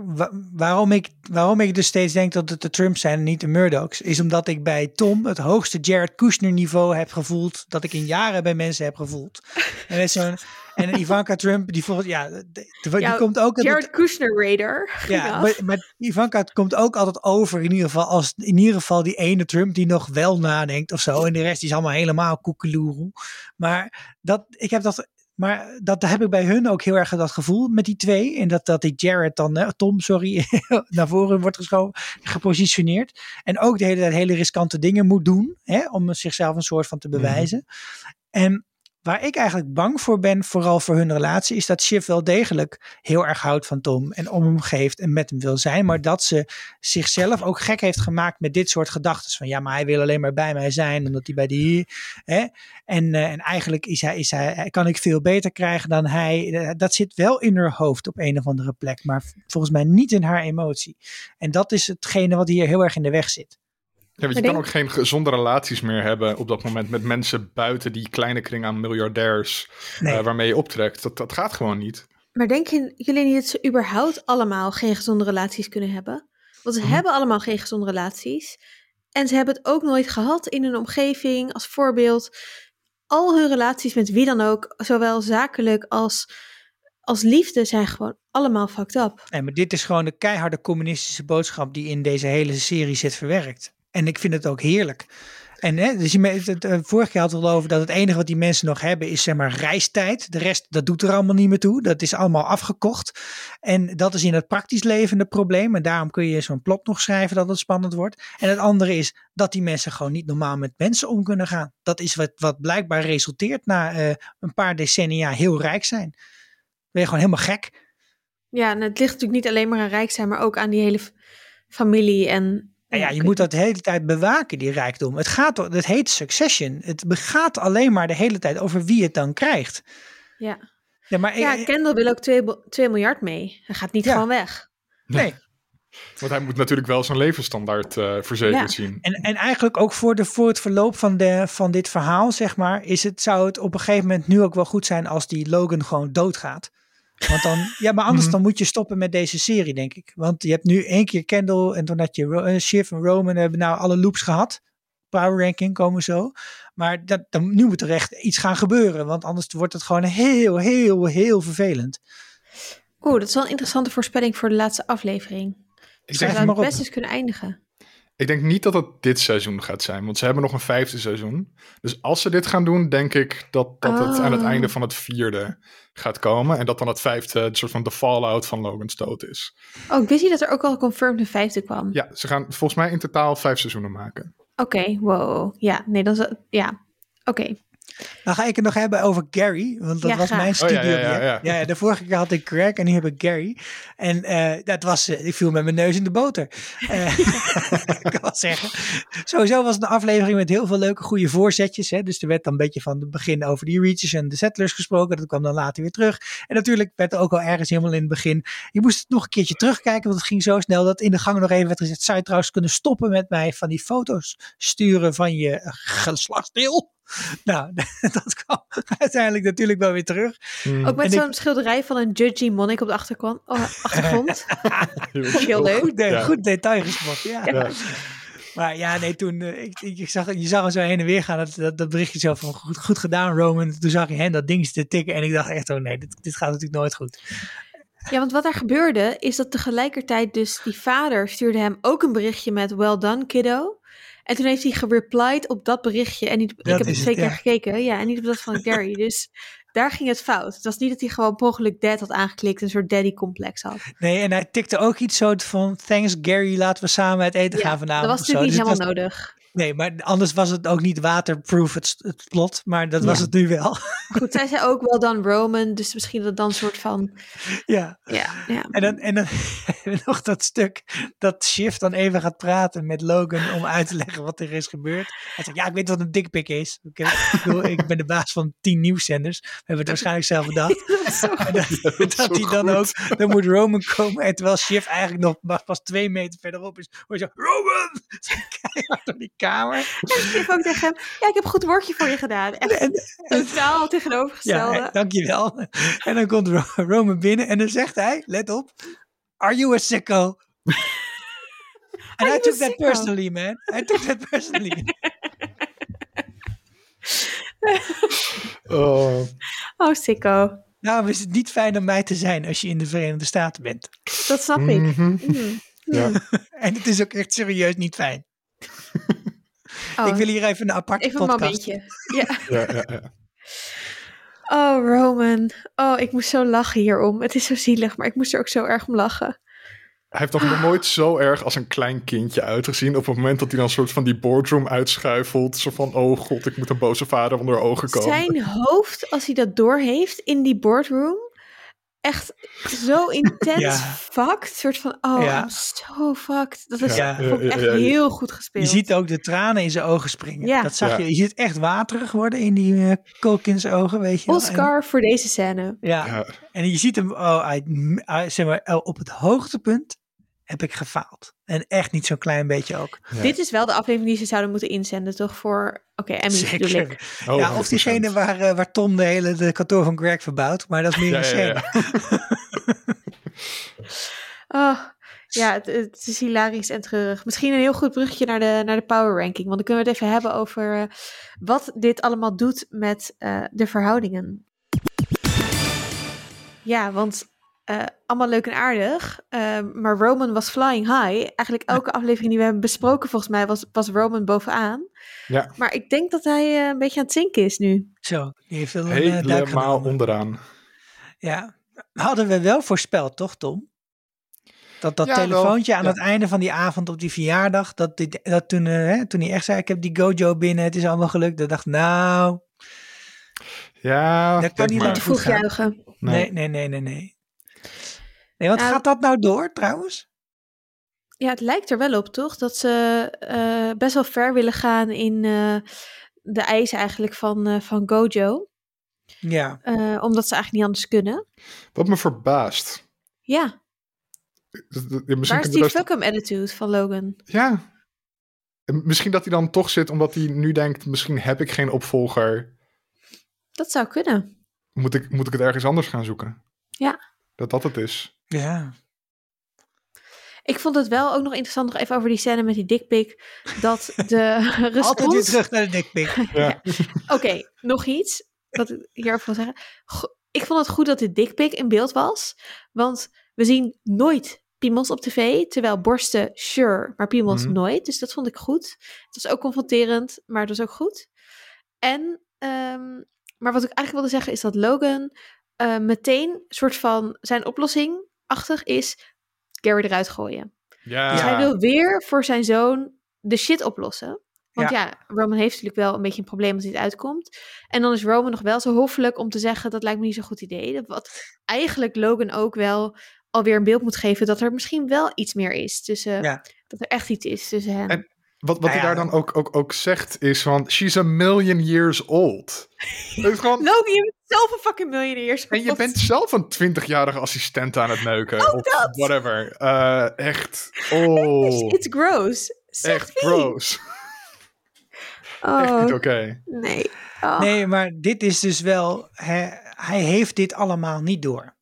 waarom, ik, waarom ik dus steeds denk dat het de Trumps zijn en niet de Murdochs, is omdat ik bij Tom het hoogste Jared Kushner niveau heb gevoeld dat ik in jaren bij mensen heb gevoeld. En, zo'n, en Ivanka Trump, die volgens, ja, die, komt ook... Jared Kushner Raider. Ja, maar, maar, Ivanka komt ook altijd over in ieder geval als in ieder geval die ene Trump die nog wel nadenkt of zo. En de rest is allemaal helemaal koekeloeroe. Maar dat, ik heb dat maar dat heb ik bij hun ook heel erg dat gevoel met die twee. En dat, dat die Jared dan, Tom, sorry, naar voren wordt geschoven, gepositioneerd. En ook de hele tijd hele riskante dingen moet doen. Hè, om zichzelf een soort van te mhm. bewijzen. En Waar ik eigenlijk bang voor ben, vooral voor hun relatie, is dat Shiv wel degelijk heel erg houdt van Tom en om hem geeft en met hem wil zijn. Maar dat ze zichzelf ook gek heeft gemaakt met dit soort gedachten. Van ja, maar hij wil alleen maar bij mij zijn, omdat hij bij die. Hè? En, uh, en eigenlijk is hij, is hij, kan ik veel beter krijgen dan hij. Eh, dat zit wel in haar hoofd op een of andere plek, maar volgens mij niet in haar emotie. En dat is hetgene wat hier heel erg in de weg zit. Ja, want je kan ook geen gezonde relaties meer hebben op dat moment met mensen buiten die kleine kring aan miljardairs eh, waarmee je optrekt. Dat, dat gaat gewoon niet. Maar denken jullie niet dat ze überhaupt allemaal geen gezonde relaties kunnen hebben? Want ze mhm. hebben allemaal geen gezonde relaties. En ze hebben het ook nooit gehad in hun omgeving. Als voorbeeld, al hun relaties met wie dan ook, zowel zakelijk als, als liefde, zijn gewoon allemaal fucked up. Nee, maar dit is gewoon de keiharde communistische boodschap die in deze hele serie zit verwerkt. En ik vind het ook heerlijk. En hè, dus je, het, het, het, vorige keer had het al over dat het enige wat die mensen nog hebben is zeg maar reistijd. De rest, dat doet er allemaal niet meer toe. Dat is allemaal afgekocht. En dat is in het praktisch leven het probleem. En daarom kun je zo'n plot nog schrijven dat het spannend wordt. En het andere is dat die mensen gewoon niet normaal met mensen om kunnen gaan. Dat is wat, wat blijkbaar resulteert na uh, een paar decennia heel rijk zijn. Ben je gewoon helemaal gek. Ja, en het ligt natuurlijk niet alleen maar aan rijk zijn, maar ook aan die hele familie en nou ja, je moet dat de hele tijd bewaken, die rijkdom. Het, gaat, het heet succession. Het gaat alleen maar de hele tijd over wie het dan krijgt. Ja, ja, maar, ja Kendall wil ook 2, miljard mee. Hij gaat niet gewoon weg. Nee. Want hij moet natuurlijk wel zijn levensstandaard uh, verzekerd zien. En, en eigenlijk ook voor, de, voor het verloop van, de, van dit verhaal, zeg maar, is het, zou het op een gegeven moment nu ook wel goed zijn als die Logan gewoon doodgaat. Want dan, ja, maar anders mhm. dan moet je stoppen met deze serie, denk ik. Want je hebt nu één keer Kendall en toen had je uh, Shiv en Roman hebben nou alle loops gehad. Power ranking komen zo. Maar dat, dan, nu moet er echt iets gaan gebeuren. Want anders wordt het gewoon heel, heel, heel vervelend. Oeh, dat is wel een interessante voorspelling voor de laatste aflevering. Ik zou het best eens kunnen eindigen. Ik denk niet dat het dit seizoen gaat zijn, want ze hebben nog een vijfde seizoen. Dus als ze dit gaan doen, denk ik dat, dat het aan het einde oh. van het vierde gaat komen. En dat dan het vijfde een soort van de fallout van Logan's dood is. Oh, ik wist niet dat er ook al confirmed een vijfde kwam. Ja, ze gaan volgens mij in totaal vijf seizoenen maken. Oké, wow. Ja, nee, dat is... Ja, oké. Dan ga ik het nog hebben over Gary, want dat was mijn studio. Oh, ja, ja, ja, de vorige keer had ik Greg en nu heb ik Gary. En uh, dat was, uh, ik viel met mijn neus in de boter. Uh, ik kan zeggen. Sowieso was het een aflevering met heel veel leuke, goede voorzetjes. Hè? Dus er werd dan een beetje van het begin over die Reaches en de Settlers gesproken. Dat kwam dan later weer terug. En natuurlijk werd er ook al ergens helemaal in het begin. Je moest het nog een keertje terugkijken, want het ging zo snel dat in de gang nog even werd gezegd. Zou je trouwens kunnen stoppen met mij van die foto's sturen van je geslachtsdeel? Nou, dat kwam uiteindelijk natuurlijk wel weer terug. Hmm. Ook met zo'n schilderij van een judgy monnik op de achtergrond. Oh, achtergrond. Heel leuk. Goed, de, goed detail gespot, ja. ja. Maar ja, nee, toen, uh, ik, ik, zag, je zag hem zo heen en weer gaan, dat, dat, dat berichtje zo van goed, goed gedaan Roman. Toen zag je hen dat ding te tikken en ik dacht echt, oh nee, dit, dit gaat natuurlijk nooit goed. Ja, want wat er gebeurde is dat tegelijkertijd dus die vader stuurde hem ook een berichtje met well done kiddo. En toen heeft hij gereplied op dat berichtje. En niet, ik heb het twee keer gekeken. Ja, en niet op dat van Gary. dus daar ging het fout. Het was niet dat hij gewoon per ongeluk dead had aangeklikt. Een soort daddy complex had. Nee, en hij tikte ook iets zo van... Thanks Gary, laten we samen uit eten gaan vanavond. dat was natuurlijk niet dus helemaal nodig. Nee, maar anders was het ook niet waterproof, het, het plot. Maar dat was het nu wel. Goed, zij zei ook wel dan Roman. Dus misschien dat dan een soort van... Ja. ja, ja. En dan, en dan nog dat stuk dat Shift dan even gaat praten met Logan... om uit te leggen wat er is gebeurd. Hij zegt, ja, ik weet wat een dikpik is. Ik, ik ben de baas van tien nieuwszenders. We hebben het waarschijnlijk zelf bedacht. dat, dat, hij dan ook... Dan moet Roman komen. En terwijl Shift eigenlijk nog pas twee meter verderop is... hoor je zo, Roman! Keihard door die kamer. En ik geef ook tegen hem, ja, ik heb een goed woordje voor je gedaan. Echt totaal tegenovergestelde. Ja, dankjewel. En dan komt Roman binnen en dan zegt hij, let op, Are you a sicko? And I took that sicko? personally, man. I took that personally. Oh, Oh, sicko. Daarom is het niet fijn om mij te zijn als je in de Verenigde Staten bent. Dat snap ik. mhm. Mm. Ja. En het is ook echt serieus niet fijn. Oh, Ik wil hier even een aparte even een podcast. momentje. Ja. Ja, ja, ja. Oh, Roman. Oh, ik moest zo lachen hierom. Het is zo zielig, maar ik moest er ook zo erg om lachen. Hij heeft toch nog nooit zo erg als een klein kindje uitgezien. Op het moment dat hij dan een soort van die boardroom uitschuifelt. Zo van, oh god, ik moet een boze vader onder ogen komen. Zijn hoofd, als hij dat doorheeft in die boardroom, echt zo intens Ja. fucked. soort van, oh, Ja. I'm so fucked. Dat is Ja. echt heel goed Je gespeeld. ziet ook de tranen in zijn ogen springen. Ja. Dat zag Ja. je. Je ziet het echt waterig worden in die uh, Culkins ogen, weet je. En- Oscar voor deze scène. ja. Ja, En je ziet hem, oh, hij, hij- zeg maar, op het hoogtepunt heb ik gefaald. En echt niet zo'n klein beetje ook. Ja. Dit is wel de aflevering die ze zouden moeten inzenden, toch? Voor, oké, Zeker. ik. Oh, ja, of diegene 100%. waar, eh, waar Tom de hele de kantoor van Greg verbouwt. Maar dat is meer Ja, een scène. ja. Oh, ja, het, het is hilarisch en treurig. Misschien een heel goed bruggetje naar de, naar de power ranking. Want dan kunnen we het even hebben over eh, wat dit allemaal doet met eh, de verhoudingen. Ja, want eh, allemaal leuk en aardig. eh, maar Roman was flying high. Eigenlijk elke aflevering die we hebben besproken, volgens mij, was, was Roman bovenaan. Ja. Maar ik denk dat hij eh, een beetje aan het zinken is nu. Zo, die heeft wel een Helemaal onderaan. Ja, hadden we wel voorspeld, toch Tom? Dat dat Ja, wel. telefoontje aan Ja. het einde van die avond op die verjaardag, dat, die, dat toen, hè, toen hij echt zei, ik heb die Gojo binnen, het is allemaal gelukt. Dat dacht ik, nou, Ja, Dat kan niet Te vroeg juichen. nee, nee, nee, nee, nee. Nee, want Ja, gaat dat nou door trouwens? Ja, het lijkt er wel op, toch? Dat ze eh, best wel ver willen gaan in eh, de eisen eigenlijk van, eh, van Gojo. Ja, eh, omdat ze eigenlijk niet anders kunnen. Wat me verbaast. Ja, waar is die we fuck attitude van Logan? Ja. En Misschien dat hij dan toch zit omdat hij nu denkt, misschien heb ik geen opvolger. Dat zou kunnen. Moet ik, moet ik het ergens anders gaan zoeken? Ja. Dat dat het is. Ja. Ik vond het wel ook nog interessant, nog even over die scène met die dickpic, dat de Altijd weer respons... terug naar de dickpic. Ja. Oké, nog iets wat ik hierover wil zeggen. Go- Ik vond het goed dat de dickpic in beeld was, want we zien nooit piemels op tv, terwijl borsten, sure, maar piemels Mhm. nooit. Dus dat vond ik goed. Het was ook confronterend, maar het was ook goed. En, ehm, maar wat ik eigenlijk wilde zeggen is dat Logan eh, meteen soort van zijn oplossing achtig is Gary eruit gooien. Ja. Dus hij wil weer voor zijn zoon de shit oplossen. Want ja. Roman heeft natuurlijk wel een beetje een probleem als hij het uitkomt. En dan is Roman nog wel zo hoffelijk om te zeggen, dat lijkt me niet zo'n goed idee. Wat eigenlijk Logan ook wel alweer een beeld moet geven dat er misschien wel iets meer is tussen, Ja. dat er echt iets is tussen hen. En- Wat, wat Nou hij daar dan ook, ook, ook zegt is van, she's a million years old. Is gewoon, Logan, je bent zelf een fucking miljonair. en je bent zelf een 20-jarige assistent aan het neuken. Oh, of dat. whatever. Eh, echt. Oh, It's gross. Zeg echt wie? gross. Oh, Echt niet oké. nee. Oh. Nee, maar dit is dus wel, hij, hij heeft dit allemaal niet door.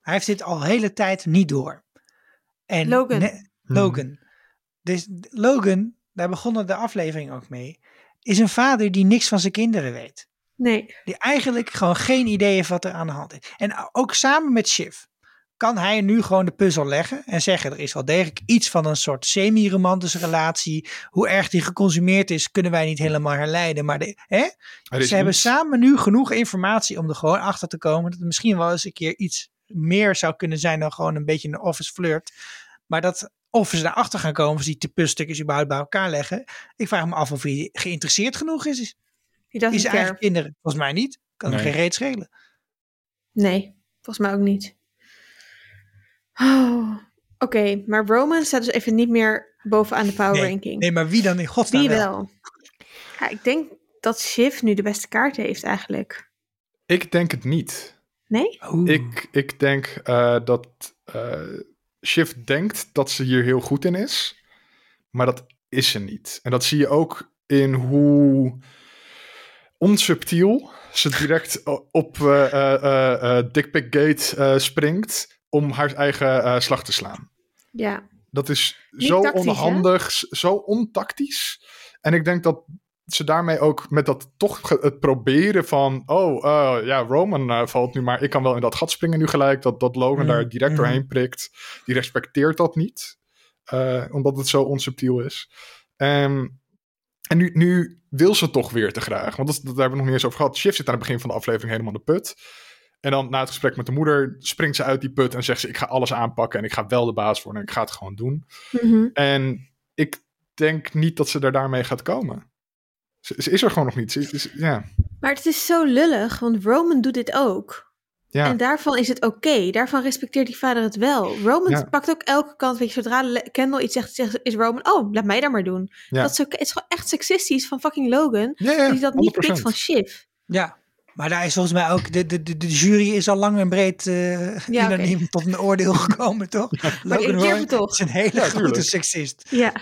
Hij heeft dit al de hele tijd niet door. En Logan. ne- Logan. Dus Logan, daar begonnen de aflevering ook mee, is een vader die niks van zijn kinderen weet. Nee. Die eigenlijk gewoon geen idee heeft wat er aan de hand is. En ook samen met Shiv kan hij nu gewoon de puzzel leggen en zeggen: er is wel degelijk iets van een soort semi-romantische relatie. Hoe erg die geconsumeerd is, kunnen wij niet helemaal herleiden. Maar de, hè? Ze hebben samen nu genoeg informatie om er gewoon achter te komen dat het misschien wel eens een keer iets meer zou kunnen zijn dan gewoon een beetje een office flirt. Maar dat of ze daarachter gaan komen, of ze die puzzelstukjes überhaupt bij elkaar leggen. Ik vraag me af of hij geïnteresseerd genoeg is. Doesn't is zijn eigen kinderen? Volgens mij niet. Kan hem Nee. geen reet schelen. Nee, volgens mij ook niet. Oh, Oké, maar Roman staat dus even niet meer bovenaan de power Nee, ranking. Nee, maar wie dan in godsnaam Wie wel? wel? Ja, ik denk dat Shiv nu de beste kaart heeft eigenlijk. Ik denk het niet. Nee? Oeh. Ik, ik denk eh, dat eh Shiv denkt dat ze hier heel goed in is. Maar dat is ze niet. En dat zie je ook in hoe onsubtiel ze direct op Dick Pic Gate springt. om haar eigen uh, slag te slaan. Ja. Dat is zo onhandig, zo ontactisch. En ik denk dat ze daarmee ook met dat toch het proberen van... oh, uh, ja, Roman uh, valt nu maar... ik kan wel in dat gat springen nu gelijk... dat, dat Logan daar mm, direct mm. doorheen prikt. Die respecteert dat niet. Uh, omdat het zo onsubtiel is. Um, en nu, nu wil ze toch weer te graag. Want dat, dat hebben we nog niet eens over gehad. Shift zit aan het begin van de aflevering helemaal in de put. En dan na het gesprek met de moeder springt ze uit die put en zegt ze: Ik ga alles aanpakken en ik ga wel de baas worden en ik ga het gewoon doen. Mm-hmm. En ik denk niet dat ze er daarmee gaat komen. Ze, ze is er gewoon nog niet. Ze is, ja. Maar het is zo lullig, want Roman doet dit ook. Ja. En daarvan is het oké. Daarvan respecteert die vader het wel. Roman pakt ook elke kant. Weet je, zodra Kendall iets zegt, zegt is Roman, oh, laat mij dat maar doen. Dat is, ook, het is gewoon echt seksistisch van fucking Logan. die dat niet pikt van Shiv. Ja, maar daar is volgens mij ook, de, de, de, de jury is al lang en breed uh, ja, okay. tot een oordeel gekomen, toch? Logan Roy toch. is een hele grote seksist. Ja.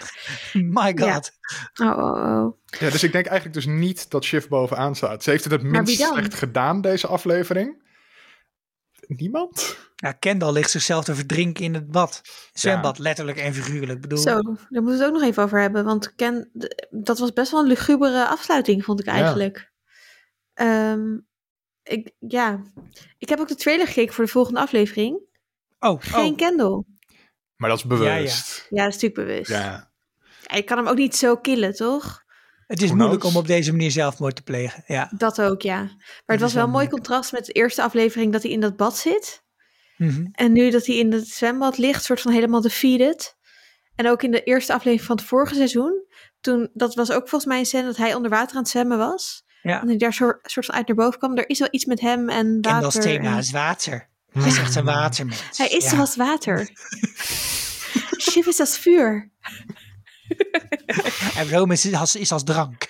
My god. Oh, oh, oh. Ja, dus ik denk eigenlijk dus niet dat Shiv bovenaan staat. Ze heeft het het minst slecht gedaan, deze aflevering niemand? Ja, Kendall ligt zichzelf te verdrinken in het bad. Zwembad, letterlijk en figuurlijk. Bedoel... Zo, daar moeten we het ook nog even over hebben. Want Ken, dat was best wel een lugubere afsluiting, vond ik eigenlijk. Ja. Ehm, ik, ja, ik heb ook de trailer gekeken voor de volgende aflevering. Oh, Geen oh. Kendall. Maar dat is bewust. Ja, ja. dat is natuurlijk bewust. Ja. Ik kan hem ook niet zo killen, toch? Het is moeilijk om op deze manier zelfmoord te plegen. Ja. Dat ook, ja. Maar het was wel een mooi contrast met de eerste aflevering dat hij in dat bad zit. Mhm. En nu dat hij in het zwembad ligt, soort van helemaal defeated. En ook in de eerste aflevering van het vorige seizoen. Toen, dat was ook volgens mij een scène dat hij onder water aan het zwemmen was. Ja. En hij daar soort, soort van uit naar boven kwam. Er is wel iets met hem en water. En dat thema is water. Hij is echt een watermens. Hij is ja. zoals water. Shiv is als vuur. en Rome is als, is als drank.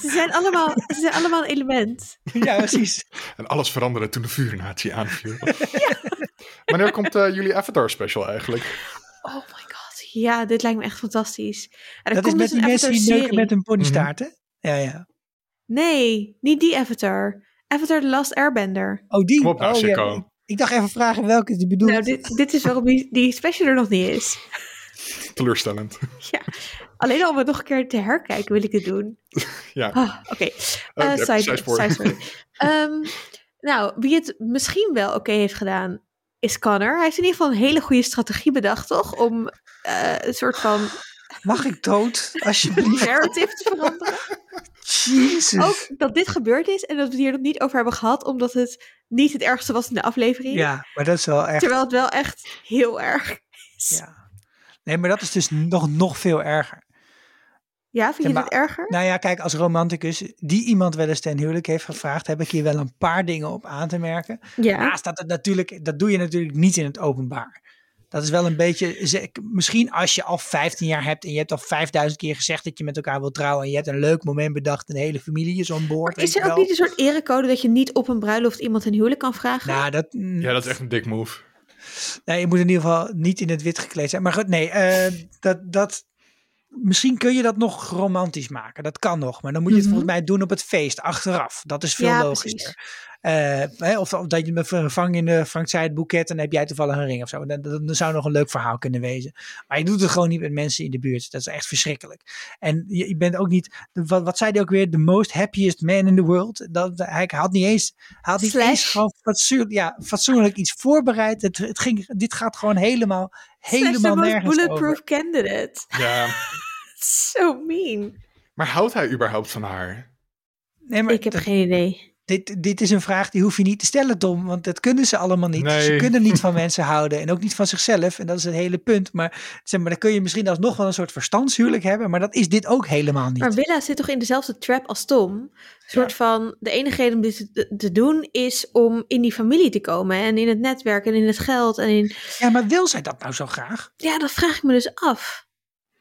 Ze zijn allemaal, ze zijn allemaal een element. Ja, precies. En alles veranderde toen de vuurnatie aanviel. ja. Wanneer komt uh, jullie Avatar special eigenlijk? Oh my god. Ja, dit lijkt me echt fantastisch. En dat is met dus die mensen die neuken met een ponystaart, mm -hmm. Ja, ja. Nee, niet die Avatar. Avatar The Last Airbender. Oh, die? Kom op nou, oh, ja. Ik dacht even vragen welke die bedoelt. Nou, dit, dit is waarom die, die special er nog niet is. Teleurstellend. Ja, alleen al om het nog een keer te herkijken wil ik het doen. ja. Ah, Oké, okay. uh, side, um, nou, wie het misschien wel oké heeft gedaan, is Connor. Hij heeft in ieder geval een hele goede strategie bedacht, toch? Om uh, een soort van... Mag ik dood, alsjeblieft? narrative te veranderen. Jezus. Ook dat dit gebeurd is en dat we het hier nog niet over hebben gehad, omdat het niet het ergste was in de aflevering. Ja, maar dat is wel echt... Terwijl het wel echt heel erg is. Ja. Nee, maar dat is dus nog, nog veel erger. Ja, vind je ja, het erger? Nou ja, kijk, als romanticus die iemand wel eens ten huwelijk heeft gevraagd, heb ik hier wel een paar dingen op aan te merken. Ja. Naast dat, het natuurlijk, dat doe je natuurlijk niet in het openbaar. Dat is wel een beetje, misschien als je al 15 jaar hebt en je hebt al 5000 keer gezegd dat je met elkaar wilt trouwen en je hebt een leuk moment bedacht en de hele familie is on boord. Is er ook niet een soort erecode dat je niet op een bruiloft iemand een huwelijk kan vragen? Nou, dat, ja, dat is echt een dik move. Nee, je moet in ieder geval niet in het wit gekleed zijn. Maar goed, nee, uh, dat, dat, misschien kun je dat nog romantisch maken. Dat kan nog. Maar dan moet je het mm -hmm. volgens mij doen op het feest, achteraf. Dat is veel ja, logischer. Uh, of, of, dat je me vervangt in de Frank Zijt boeket en dan heb jij toevallig een ring of zo. Dat, dat, dat, zou nog een leuk verhaal kunnen wezen. Maar je doet het gewoon niet met mensen in de buurt. Dat is echt verschrikkelijk. En je, je bent ook niet, wat, wat zei hij ook weer, the most happiest man in the world. Dat, hij had niet eens, hij had niet Slash. eens gewoon fatsoenlijk, ja, fatsoenlijk iets voorbereid. Het, het ging, dit gaat gewoon helemaal, helemaal Slash nergens bulletproof over. candidate. Ja. so mean. Maar houdt hij überhaupt van haar? Nee, maar ik heb geen idee. Dit, dit is een vraag die hoef je niet te stellen, Tom, want dat kunnen ze allemaal niet. Nee. Ze kunnen niet van mensen houden en ook niet van zichzelf. En dat is het hele punt. Maar, zeg maar dan kun je misschien alsnog wel een soort verstandshuwelijk hebben, maar dat is dit ook helemaal niet. Maar Willa zit toch in dezelfde trap als Tom? Een soort ja. van, de enige reden om dit te, te, doen is om in die familie te komen en in het netwerk en in het geld en in... Ja, maar wil zij dat nou zo graag? Ja, dat vraag ik me dus af.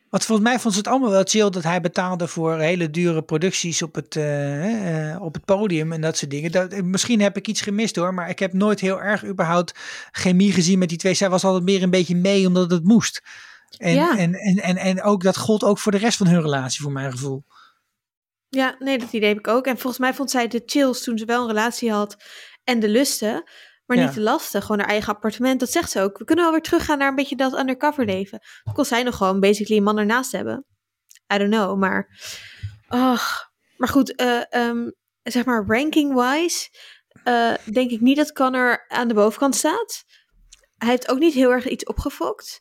Want volgens mij vond ze het allemaal wel chill dat hij betaalde voor hele dure producties op het, uh, uh, op het podium en dat soort dingen. Dat, misschien heb ik iets gemist hoor, maar ik heb nooit heel erg überhaupt chemie gezien met die twee. Zij was altijd meer een beetje mee omdat het moest. En, ja. en, en, en, en ook dat gold ook voor de rest van hun relatie, voor mijn gevoel. Ja, nee, dat idee heb ik ook. En volgens mij vond zij de chills toen ze wel een relatie had en de lusten. Maar niet te lastig. Gewoon haar eigen appartement. Dat zegt ze ook. We kunnen wel weer teruggaan naar een beetje dat undercover leven. Dan kon zij nog gewoon basically een man ernaast hebben. I don't know, maar... Ach, maar goed, uh, um, zeg maar ranking-wise... Uh, denk ik niet dat Connor aan de bovenkant staat. Hij heeft ook niet heel erg iets opgefokt.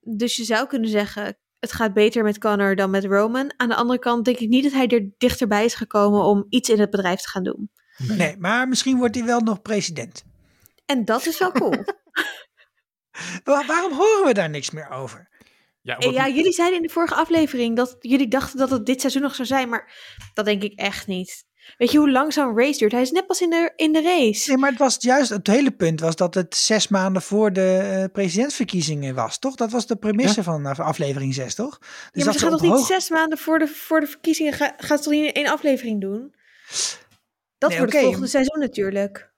Dus je zou kunnen zeggen, het gaat beter met Connor dan met Roman. Aan de andere kant denk ik niet dat hij er dichterbij is gekomen om iets in het bedrijf te gaan doen. Nee, maar misschien wordt hij wel nog president. En dat is wel cool. waarom horen we daar niks meer over? Ja, ja, jullie zeiden in de vorige aflevering dat jullie dachten dat het dit seizoen nog zou zijn, maar dat denk ik echt niet. Weet je hoe lang zo'n race duurt? Hij is net pas in de, in de race. Nee, maar het was juist, het hele punt was dat het zes maanden voor de uh, presidentsverkiezingen was, toch? Dat was de premisse van uh, aflevering 6, toch? Dus ja, maar ze gaat toch niet zes maanden voor de, voor de verkiezingen, ga, gaat ze toch niet in één aflevering doen? Dat nee, wordt okay. het volgende seizoen natuurlijk.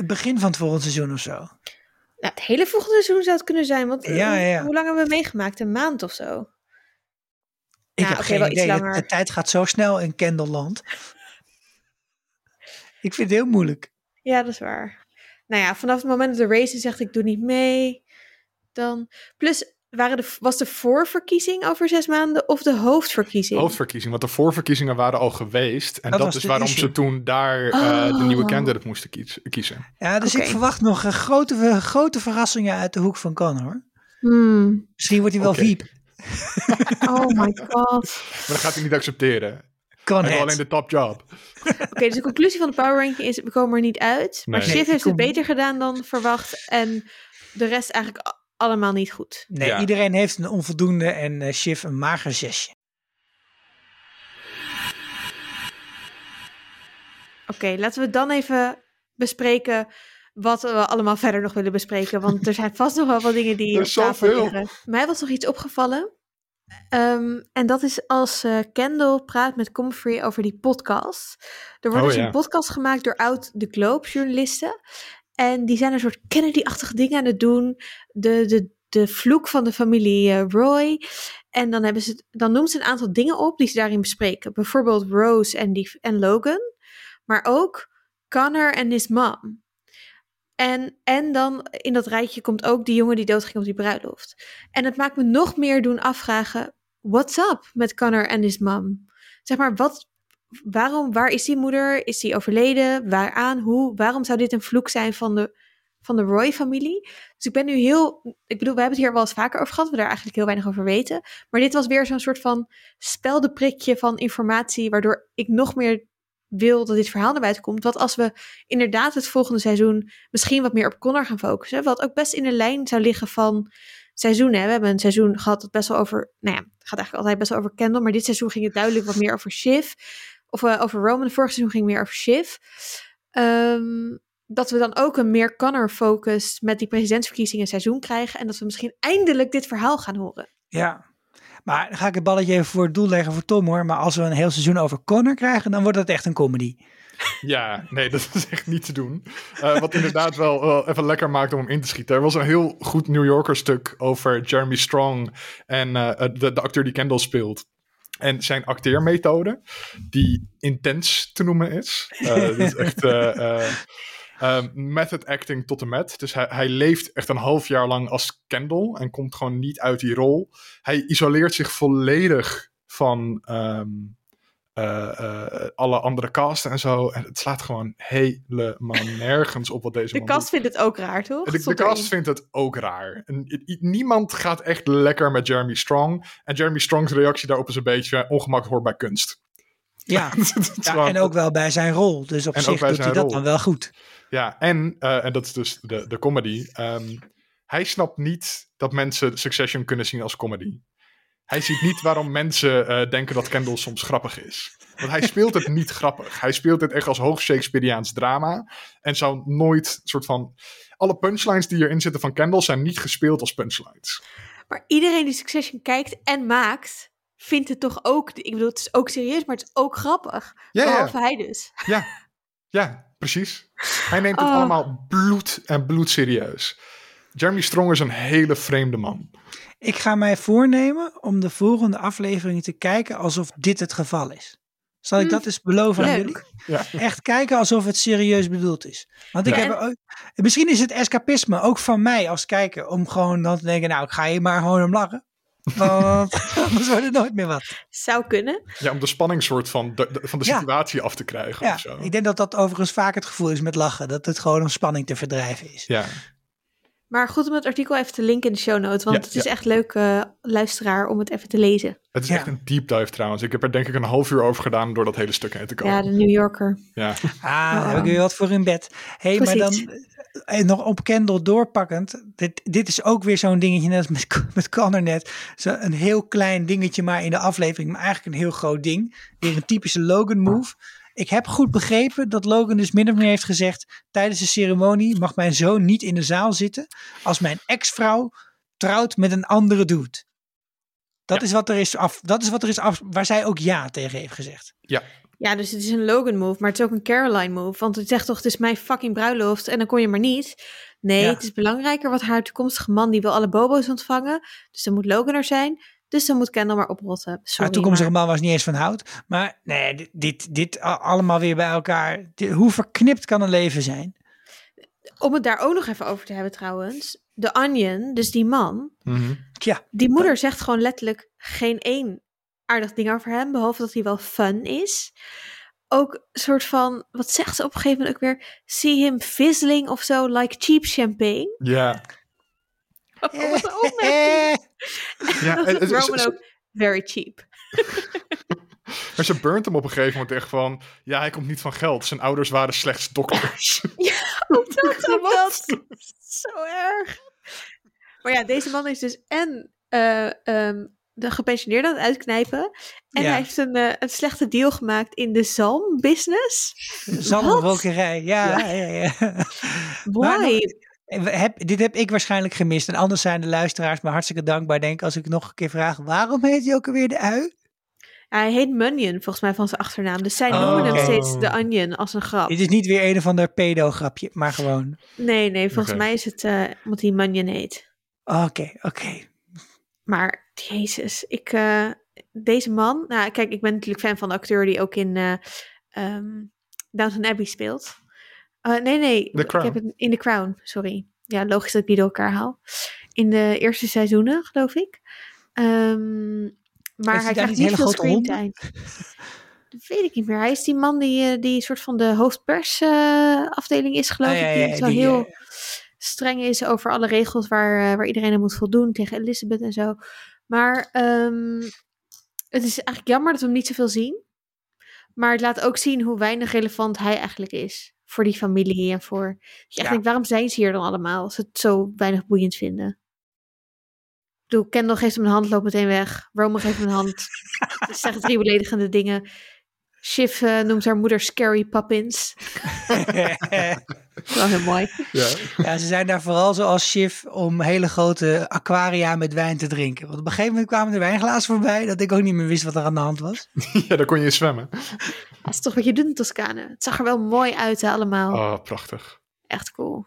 Het begin van het volgende seizoen of zo. Nou, het hele volgende seizoen zou het kunnen zijn, want ja, ja, ja. hoe lang hebben we meegemaakt? Een maand of zo? Ik nou, heb okay, geen idee. De, de tijd gaat zo snel in Kendallland. Ik vind het heel moeilijk. Ja, dat is waar. Nou ja, vanaf het moment dat de race zegt ik doe niet mee, dan... Plus, waren de, was de voorverkiezing over zes maanden of de hoofdverkiezing? Hoofdverkiezing, want de voorverkiezingen waren al geweest. En dat, is waarom ze toen daar uh, de nieuwe oh. candidate moesten kiezen. Ja, dus ik verwacht nog een grote, grote verrassingen uit de hoek van Connor. Hmm. Misschien wordt hij wel okay. oh my god. Maar dat gaat hij niet accepteren. Kan hij alleen de top job. Oké, dus de conclusie van de power ranking is, we komen er niet uit. Maar nee. heeft het beter gedaan dan verwacht. En de rest eigenlijk allemaal niet goed. Nee, iedereen heeft een onvoldoende en uh, Shiv een mager zesje. Oké, laten we dan even bespreken wat we allemaal verder nog willen bespreken. Want er zijn vast nog wel wat dingen die op tafel liggen. Mij was nog iets opgevallen. Um, en dat is als uh, Kendall praat met Comfrey over die podcast. Er wordt oh, dus een podcast gemaakt door oud The Globe journalisten. En die zijn een soort Kennedy-achtige dingen aan het doen. De, de, de vloek van de familie uh, Roy. En dan, hebben ze, dan noemt ze een aantal dingen op die ze daarin bespreken. Bijvoorbeeld Rose en, die, en Logan. Maar ook Connor en his mom. En, en dan in dat rijtje komt ook die jongen die doodging op die bruiloft. En het maakt me nog meer doen afvragen: what's up met Connor en his mom? Zeg maar, wat, waarom, waar is die moeder? Is die overleden? Waaraan? Hoe? Waarom zou dit een vloek zijn van de, van de Roy-familie? Dus ik ben nu heel. Ik bedoel, we hebben het hier wel eens vaker over gehad, we daar eigenlijk heel weinig over weten. Maar dit was weer zo'n soort van speldenprikje van informatie, waardoor ik nog meer wil dat dit verhaal naar buiten komt. Wat als we inderdaad het volgende seizoen misschien wat meer op Connor gaan focussen. Wat ook best in de lijn zou liggen van seizoenen. We hebben een seizoen gehad dat best wel over, nou ja, het gaat eigenlijk altijd best wel over Kendall. Maar dit seizoen ging het duidelijk wat meer over Shiv. Of uh, over Roman. Vorig seizoen ging meer over Shiv. Um, dat we dan ook een meer Connor-focus met die presidentsverkiezingen seizoen krijgen. En dat we misschien eindelijk dit verhaal gaan horen. Ja, maar dan ga ik het balletje even voor het doel leggen voor Tom hoor. Maar als we een heel seizoen over Connor krijgen, dan wordt het echt een comedy. Ja, nee, dat is echt niet te doen. Uh, wat inderdaad wel, wel, even lekker maakt om hem in te schieten. Er was een heel goed New Yorker stuk over Jeremy Strong en uh, de, de acteur die Kendall speelt. En zijn acteermethode, die intens te noemen is. Uh, dat is echt uh, method acting tot en met. Dus hij, hij leeft echt een half jaar lang als Kendall en komt gewoon niet uit die rol. Hij isoleert zich volledig van um, uh, uh, alle andere casten en zo. En het slaat gewoon helemaal nergens op wat deze De cast vindt het ook raar, toch? De, de cast vindt het ook raar. En, niemand gaat echt lekker met Jeremy Strong. En Jeremy Strong's reactie daarop is een beetje ongemak hoort bij kunst. Ja, ja en ook wel bij zijn rol. Dus op zich doet hij dat dan wel goed. Ja, en, uh, en dat is dus de, de comedy. Um, hij snapt niet dat mensen Succession kunnen zien als comedy. Hij ziet niet waarom mensen uh, denken dat Kendall soms grappig is. Want hij speelt het niet grappig. Hij speelt het echt als hoog Shakespeareaans drama. En zou nooit soort van. Alle punchlines die erin zitten van Kendall zijn niet gespeeld als punchlines. Maar iedereen die Succession kijkt en maakt, vindt het toch ook. Ik bedoel, het is ook serieus, maar het is ook grappig. Ja, Behalve ja. hij dus. Ja, ja, precies. Hij neemt het oh. allemaal bloed en bloed serieus. Jeremy Strong is een hele vreemde man. Ik ga mij voornemen om de volgende aflevering te kijken alsof dit het geval is. Zal ik Hm, dat eens beloven aan jullie? Ja. Echt kijken alsof het serieus bedoeld is. Want ik Ja. heb ook, misschien is het escapisme ook van mij als kijker om gewoon dan te denken, nou ik ga hier maar gewoon om lachen. Want anders wordt het nooit meer wat. Zou kunnen. Ja, om de spanning soort van de, de- van de Ja. situatie af te krijgen Ja, of zo. ik denk dat dat overigens vaak het gevoel is met lachen. Dat het gewoon om spanning te verdrijven is. Ja, Maar goed om het artikel even te linken in de show notes. Want Ja, het is ja. echt leuk, eh, luisteraar, om het even te lezen. het is Ja. echt een deep dive trouwens. Ik heb er denk ik een half uur over gedaan door dat hele stuk heen te komen. Ja, de New Yorker. Ja, Ah, Oh. heb ik weer wat voor in bed. hey, maar dan Precies. eh, nog op Kendall doorpakkend. Dit, dit is ook weer zo'n dingetje, net als met, met Connor net. Zo een heel klein dingetje maar in de aflevering, maar eigenlijk een heel groot ding. Weer een typische Logan move. Ik heb goed begrepen dat Logan dus min of meer heeft gezegd... tijdens de ceremonie mag mijn zoon niet in de zaal zitten... als mijn ex-vrouw trouwt met een andere dude. Dat, Ja. is wat er is af, dat is wat er is af, waar zij ook ja tegen heeft gezegd. Ja, dus het is een Logan move, maar het is ook een Caroline move. Want het zegt toch, het is mijn fucking bruiloft en dan kon je maar niet. Nee, Ja. het is belangrijker wat haar toekomstige man, die wil alle bobo's ontvangen. Dus dan moet Logan er zijn. Dus dan moet Kendall maar oprotten. Sorry, Haar toekomstige maar- man was niet eens van hout. Maar nee, dit, dit, allemaal weer bij elkaar. Dit- hoe verknipt kan een leven zijn? Om het daar ook nog even over te hebben trouwens. De Onion, dus die man, Mhm. Ja, die moeder zegt gewoon letterlijk geen één aardig ding over hem. Behalve dat hij wel fun is. Ook een soort van, wat zegt ze op een gegeven moment ook weer? See him fizzling of zo, like cheap champagne. ja. Wat een opmerking. ja Dat en- Roman ook very cheap. Maar ze burnt hem op een gegeven moment echt van... Ja, hij komt niet van geld. Zijn ouders waren slechts dokters. Ook dat, dat. Zo erg. Maar ja, deze man is dus en eh, ehm, de gepensioneerde aan het uitknijpen. En Ja. hij heeft een, eh, een slechte deal gemaakt in de zalmbbusiness. zalmrokerij. Ja, ja, ja. ja. Why? Heb, dit heb ik waarschijnlijk gemist. En anders zijn de luisteraars me hartstikke dankbaar. Denk als ik nog een keer vraag, waarom heet hij ook alweer de ui? Hij heet Munion volgens mij van zijn achternaam. Dus zij Oh, noemen hem steeds de Onion als een grap. Dit is niet weer een of ander pedo-grapje, maar gewoon. Nee, nee, volgens mij is het eh omdat hij Munion heet. Oké, oké. Maar, jezus, ik, eh, deze man... Nou, kijk, ik ben natuurlijk fan van de acteur die ook in eh ehm, Downton Abbey speelt. Eh, nee, nee, The Crown. ik heb het in The Crown, sorry. Ja, logisch dat ik die door elkaar haal. In de eerste seizoenen, geloof ik. Ehm, maar hij krijgt niet veel screentime. Dat weet ik niet meer. Hij is die man die, eh, die soort van de hoofdpersafdeling is, geloof Ah, ja, ik. Die ja, zo die, heel eh, streng is over alle regels waar, eh, waar iedereen aan moet voldoen tegen Elizabeth en zo. Maar ehm, het is eigenlijk jammer dat we hem niet zoveel zien. Maar het laat ook zien hoe weinig relevant hij eigenlijk is. Voor die familie en voor... Je echt Ja. denkt, waarom zijn ze hier dan allemaal? Als ze het zo weinig boeiend vinden. Ik bedoel, Kendall geeft hem een hand, loopt meteen weg. Roman geeft hem een hand. Ze zeggen drie beledigende dingen. Shiv eh, noemt haar moeder Scary Poppins. Wel heel mooi. Ja. Ja, ze zijn daar vooral zoals Schiff om hele grote aquaria met wijn te drinken. Want op een gegeven moment kwamen er wijnglazen voorbij dat ik ook niet meer wist wat er aan de hand was. ja, daar kon je in zwemmen. Dat is toch wat je doet in Toscane. Het zag er wel mooi uit hè, allemaal. Oh, prachtig. Echt cool.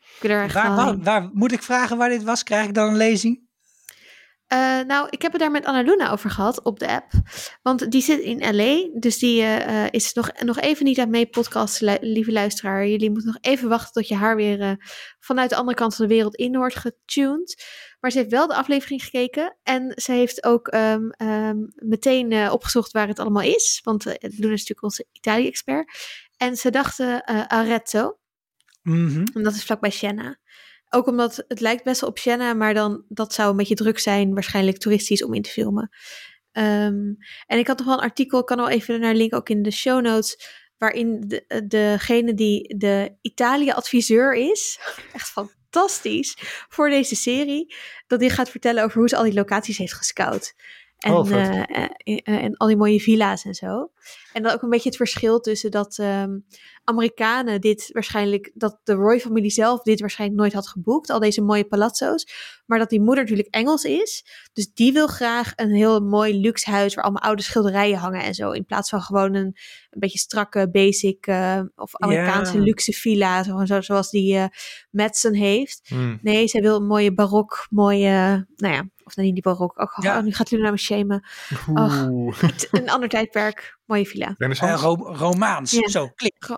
Ik wil er echt Waar, waar- moet ik vragen waar dit was? Krijg ik dan een lezing? Eh, nou, ik heb het daar met Anna Luna over gehad op de app. Want die zit in LA. Dus die eh, is nog, nog even niet aan mee podcast, lu- lieve luisteraar. Jullie moeten nog even wachten tot je haar weer eh, vanuit de andere kant van de wereld in wordt getuned. Maar ze heeft wel de aflevering gekeken. En ze heeft ook ehm, ehm, meteen opgezocht waar het allemaal is. Want Luna is natuurlijk onze Italië-expert. En ze dachten Arezzo. Mhm. En dat is vlakbij Siena. Ook omdat het lijkt best wel op Siena, maar dan dat zou een beetje druk zijn, waarschijnlijk toeristisch om in te filmen. Ehm, en ik had nog wel een artikel, ik kan wel even naar link ook in de show notes, waarin de, degene die de Italië-adviseur is, echt fantastisch voor deze serie, dat die gaat vertellen over hoe ze al die locaties heeft gescout. En, Oh, eh, eh, eh, en al die mooie villa's en zo. En dan ook een beetje het verschil tussen dat ehm, Amerikanen dit waarschijnlijk, dat de Roy-familie zelf dit waarschijnlijk nooit had geboekt, al deze mooie palazzo's. Maar dat die moeder natuurlijk Engels is. Dus die wil graag een heel mooi luxe huis waar allemaal oude schilderijen hangen en zo. In plaats van gewoon een, een beetje strakke, basic eh, of Amerikaanse luxe villa, zo, zo- zoals die eh Madsen heeft. Hmm. Nee, zij wil een mooie barok, mooie, nou ja, of nee, niet die barok. Ja. oh, nu gaat u naar me shamen. Een ander tijdperk. Mooie villa. Uh, ro romaans, ja. zo, klik.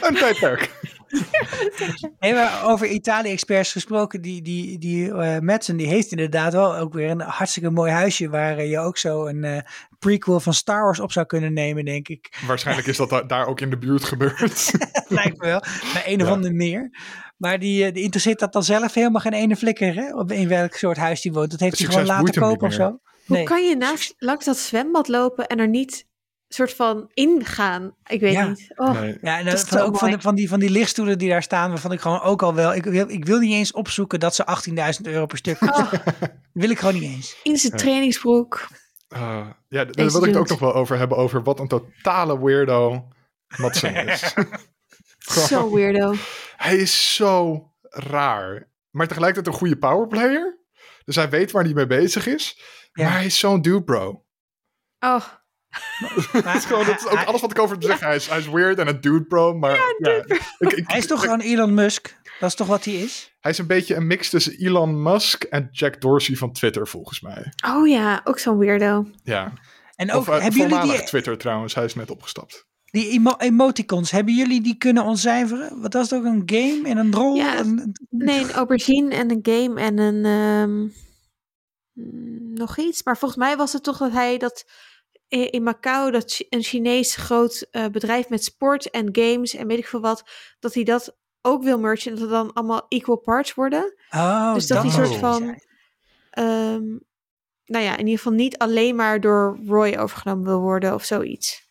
een tijdperk. hey, over Italië-experts gesproken, die, die, die uh, Madsen, die heeft inderdaad wel ook weer een hartstikke mooi huisje waar je ook zo een uh, prequel van Star Wars op zou kunnen nemen, denk ik. Waarschijnlijk is dat daar ook in de buurt gebeurd. Lijkt me wel, bij een of andere meer. Maar die, die interesseert dat dan zelf helemaal geen ene flikker, hè? Op in welk soort huis die woont. Dat heeft hij gewoon laten kopen of zo. Hoe kan je naast, langs dat zwembad lopen en er niet soort van ingaan? Ik weet niet. Oh, nee. Ja, en van, ook van, de, van, die, van die lichtstoelen die daar staan, waarvan ik gewoon ook al wel. Ik, ik wil niet eens opzoeken dat ze 18.000 euro per stuk kosten. Oh. wil ik gewoon niet eens. In zijn trainingsbroek. Uh, ja, daar wil ik het ook nog wel over hebben. Over wat een totale weirdo Matsen is. zo weirdo. Hij is zo raar. Maar tegelijkertijd een goede powerplayer. Dus hij weet waar hij mee bezig is. Maar hij is zo'n dude, bro. Oh. dat, is gewoon, dat is ook alles wat ik over hem zeg. Hij, is, hij is weird en een dude, bro. Maar ja, ik, ik, hij is toch gewoon Elon Musk? Dat is toch wat hij is? Hij is een beetje een mix tussen Elon Musk en Jack Dorsey van Twitter, volgens mij. Oh ja, ook zo'n weirdo. Ja. En ook, of, uh, hebben jullie die... Twitter trouwens, hij is net opgestapt. Die emoticons, hebben jullie die kunnen ontcijferen? Wat was het ook, een game en een rol? Ja, Nee, een aubergine en een game en een... Um, nog iets. Maar volgens mij was het toch dat hij dat in Macau, dat een Chinees groot uh, bedrijf met sport en games en weet ik veel wat, dat hij dat ook wil merchen en dat het dan allemaal equal parts worden. Oh, dus dat die soort van, um, nou ja, in ieder geval niet alleen maar door Roy overgenomen wil worden of zoiets.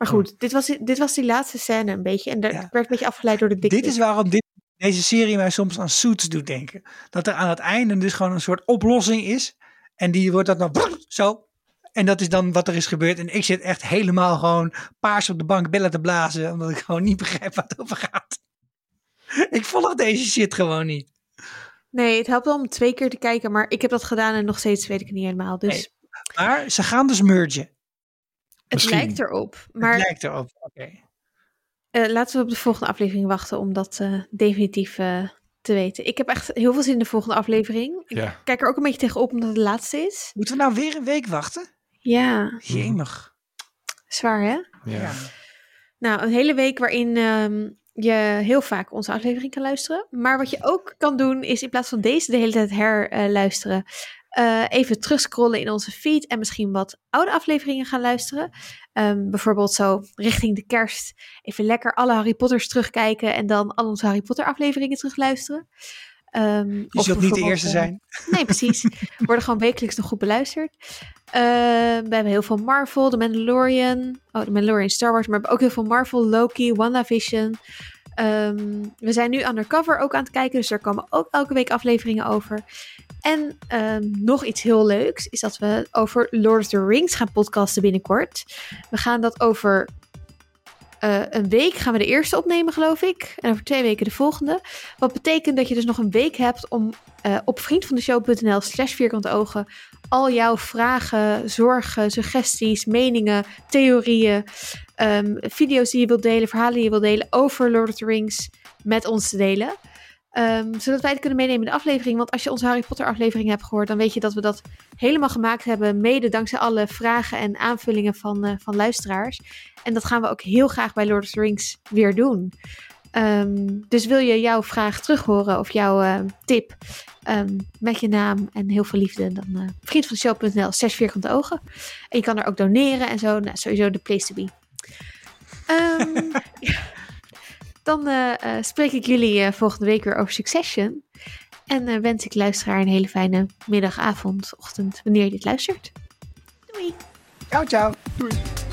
Maar goed, dit, was, dit was die laatste scène een beetje. En daar werd een beetje afgeleid door de dikte. Dit is waarom dit, deze serie mij soms aan Suits doet denken. Dat er aan het einde dus gewoon een soort oplossing is. En die wordt dat dan zo. En dat is dan wat er is gebeurd. En ik zit echt helemaal gewoon paars op de bank bellen te blazen. Omdat ik gewoon niet begrijp wat het over gaat. ik volg deze shit gewoon niet. Nee, het helpt wel om twee keer te kijken. Maar ik heb dat gedaan en nog steeds weet ik het niet helemaal. Dus... Maar ze gaan dus mergen. Het lijkt erop. Maar... Het lijkt erop, oké. Uh, laten we op de volgende aflevering wachten om dat uh, definitief uh, te weten. Ik heb echt heel veel zin in de volgende aflevering. Ik ja. kijk er ook een beetje tegenop omdat het de laatste is. Moeten we nou weer een week wachten? Ja. Jemig. Zwaar, hè? Ja. Nou, een hele week waarin um, je heel vaak onze aflevering kan luisteren. Maar wat je ook kan doen, is in plaats van deze de hele tijd herluisteren, uh, even terugscrollen in onze feed en misschien wat oude afleveringen gaan luisteren. Um, bijvoorbeeld zo richting de kerst even lekker alle Harry Potters terugkijken en dan al onze Harry Potter afleveringen terugluisteren. Um, je zult niet de eerste eh, zijn. nee, precies. Worden gewoon wekelijks nog goed beluisterd. Uh, we hebben heel veel Marvel, The Mandalorian. Oh, The Mandalorian Star Wars. Maar we hebben ook heel veel Marvel, Loki, WandaVision. Um, we zijn nu undercover ook aan het kijken. Dus er komen ook elke week afleveringen over. En um, nog iets heel leuks is dat we over Lord of the Rings gaan podcasten binnenkort. We gaan dat over uh, een week gaan we de eerste opnemen, geloof ik. En over twee weken de volgende. Wat betekent dat je dus nog een week hebt om uh, op vriendvandeshow.nl slash vierkante ogen al jouw vragen, zorgen, suggesties, meningen, theorieën, um, video's die je wilt delen, verhalen die je wilt delen over Lord of the Rings met ons te delen. Um, zodat wij het kunnen meenemen in de aflevering. Want als je onze Harry Potter aflevering hebt gehoord, dan weet je dat we dat helemaal gemaakt hebben. Mede dankzij alle vragen en aanvullingen van, uh, van luisteraars. En dat gaan we ook heel graag bij Lord of the Rings weer doen. Um, dus wil je jouw vraag terug horen of jouw uh, tip met je naam en heel veel liefde, dan uh, vriendvandeshow.nl, 6 vierkante ogen. En je kan er ook doneren en zo. Nou, sowieso de place to be. Um, Dan uh, uh, spreek ik jullie uh, volgende week weer over Succession. En wens ik luisteraar een hele fijne middag, avond, ochtend, wanneer je dit luistert. Doei. Ciao, ciao. Doei.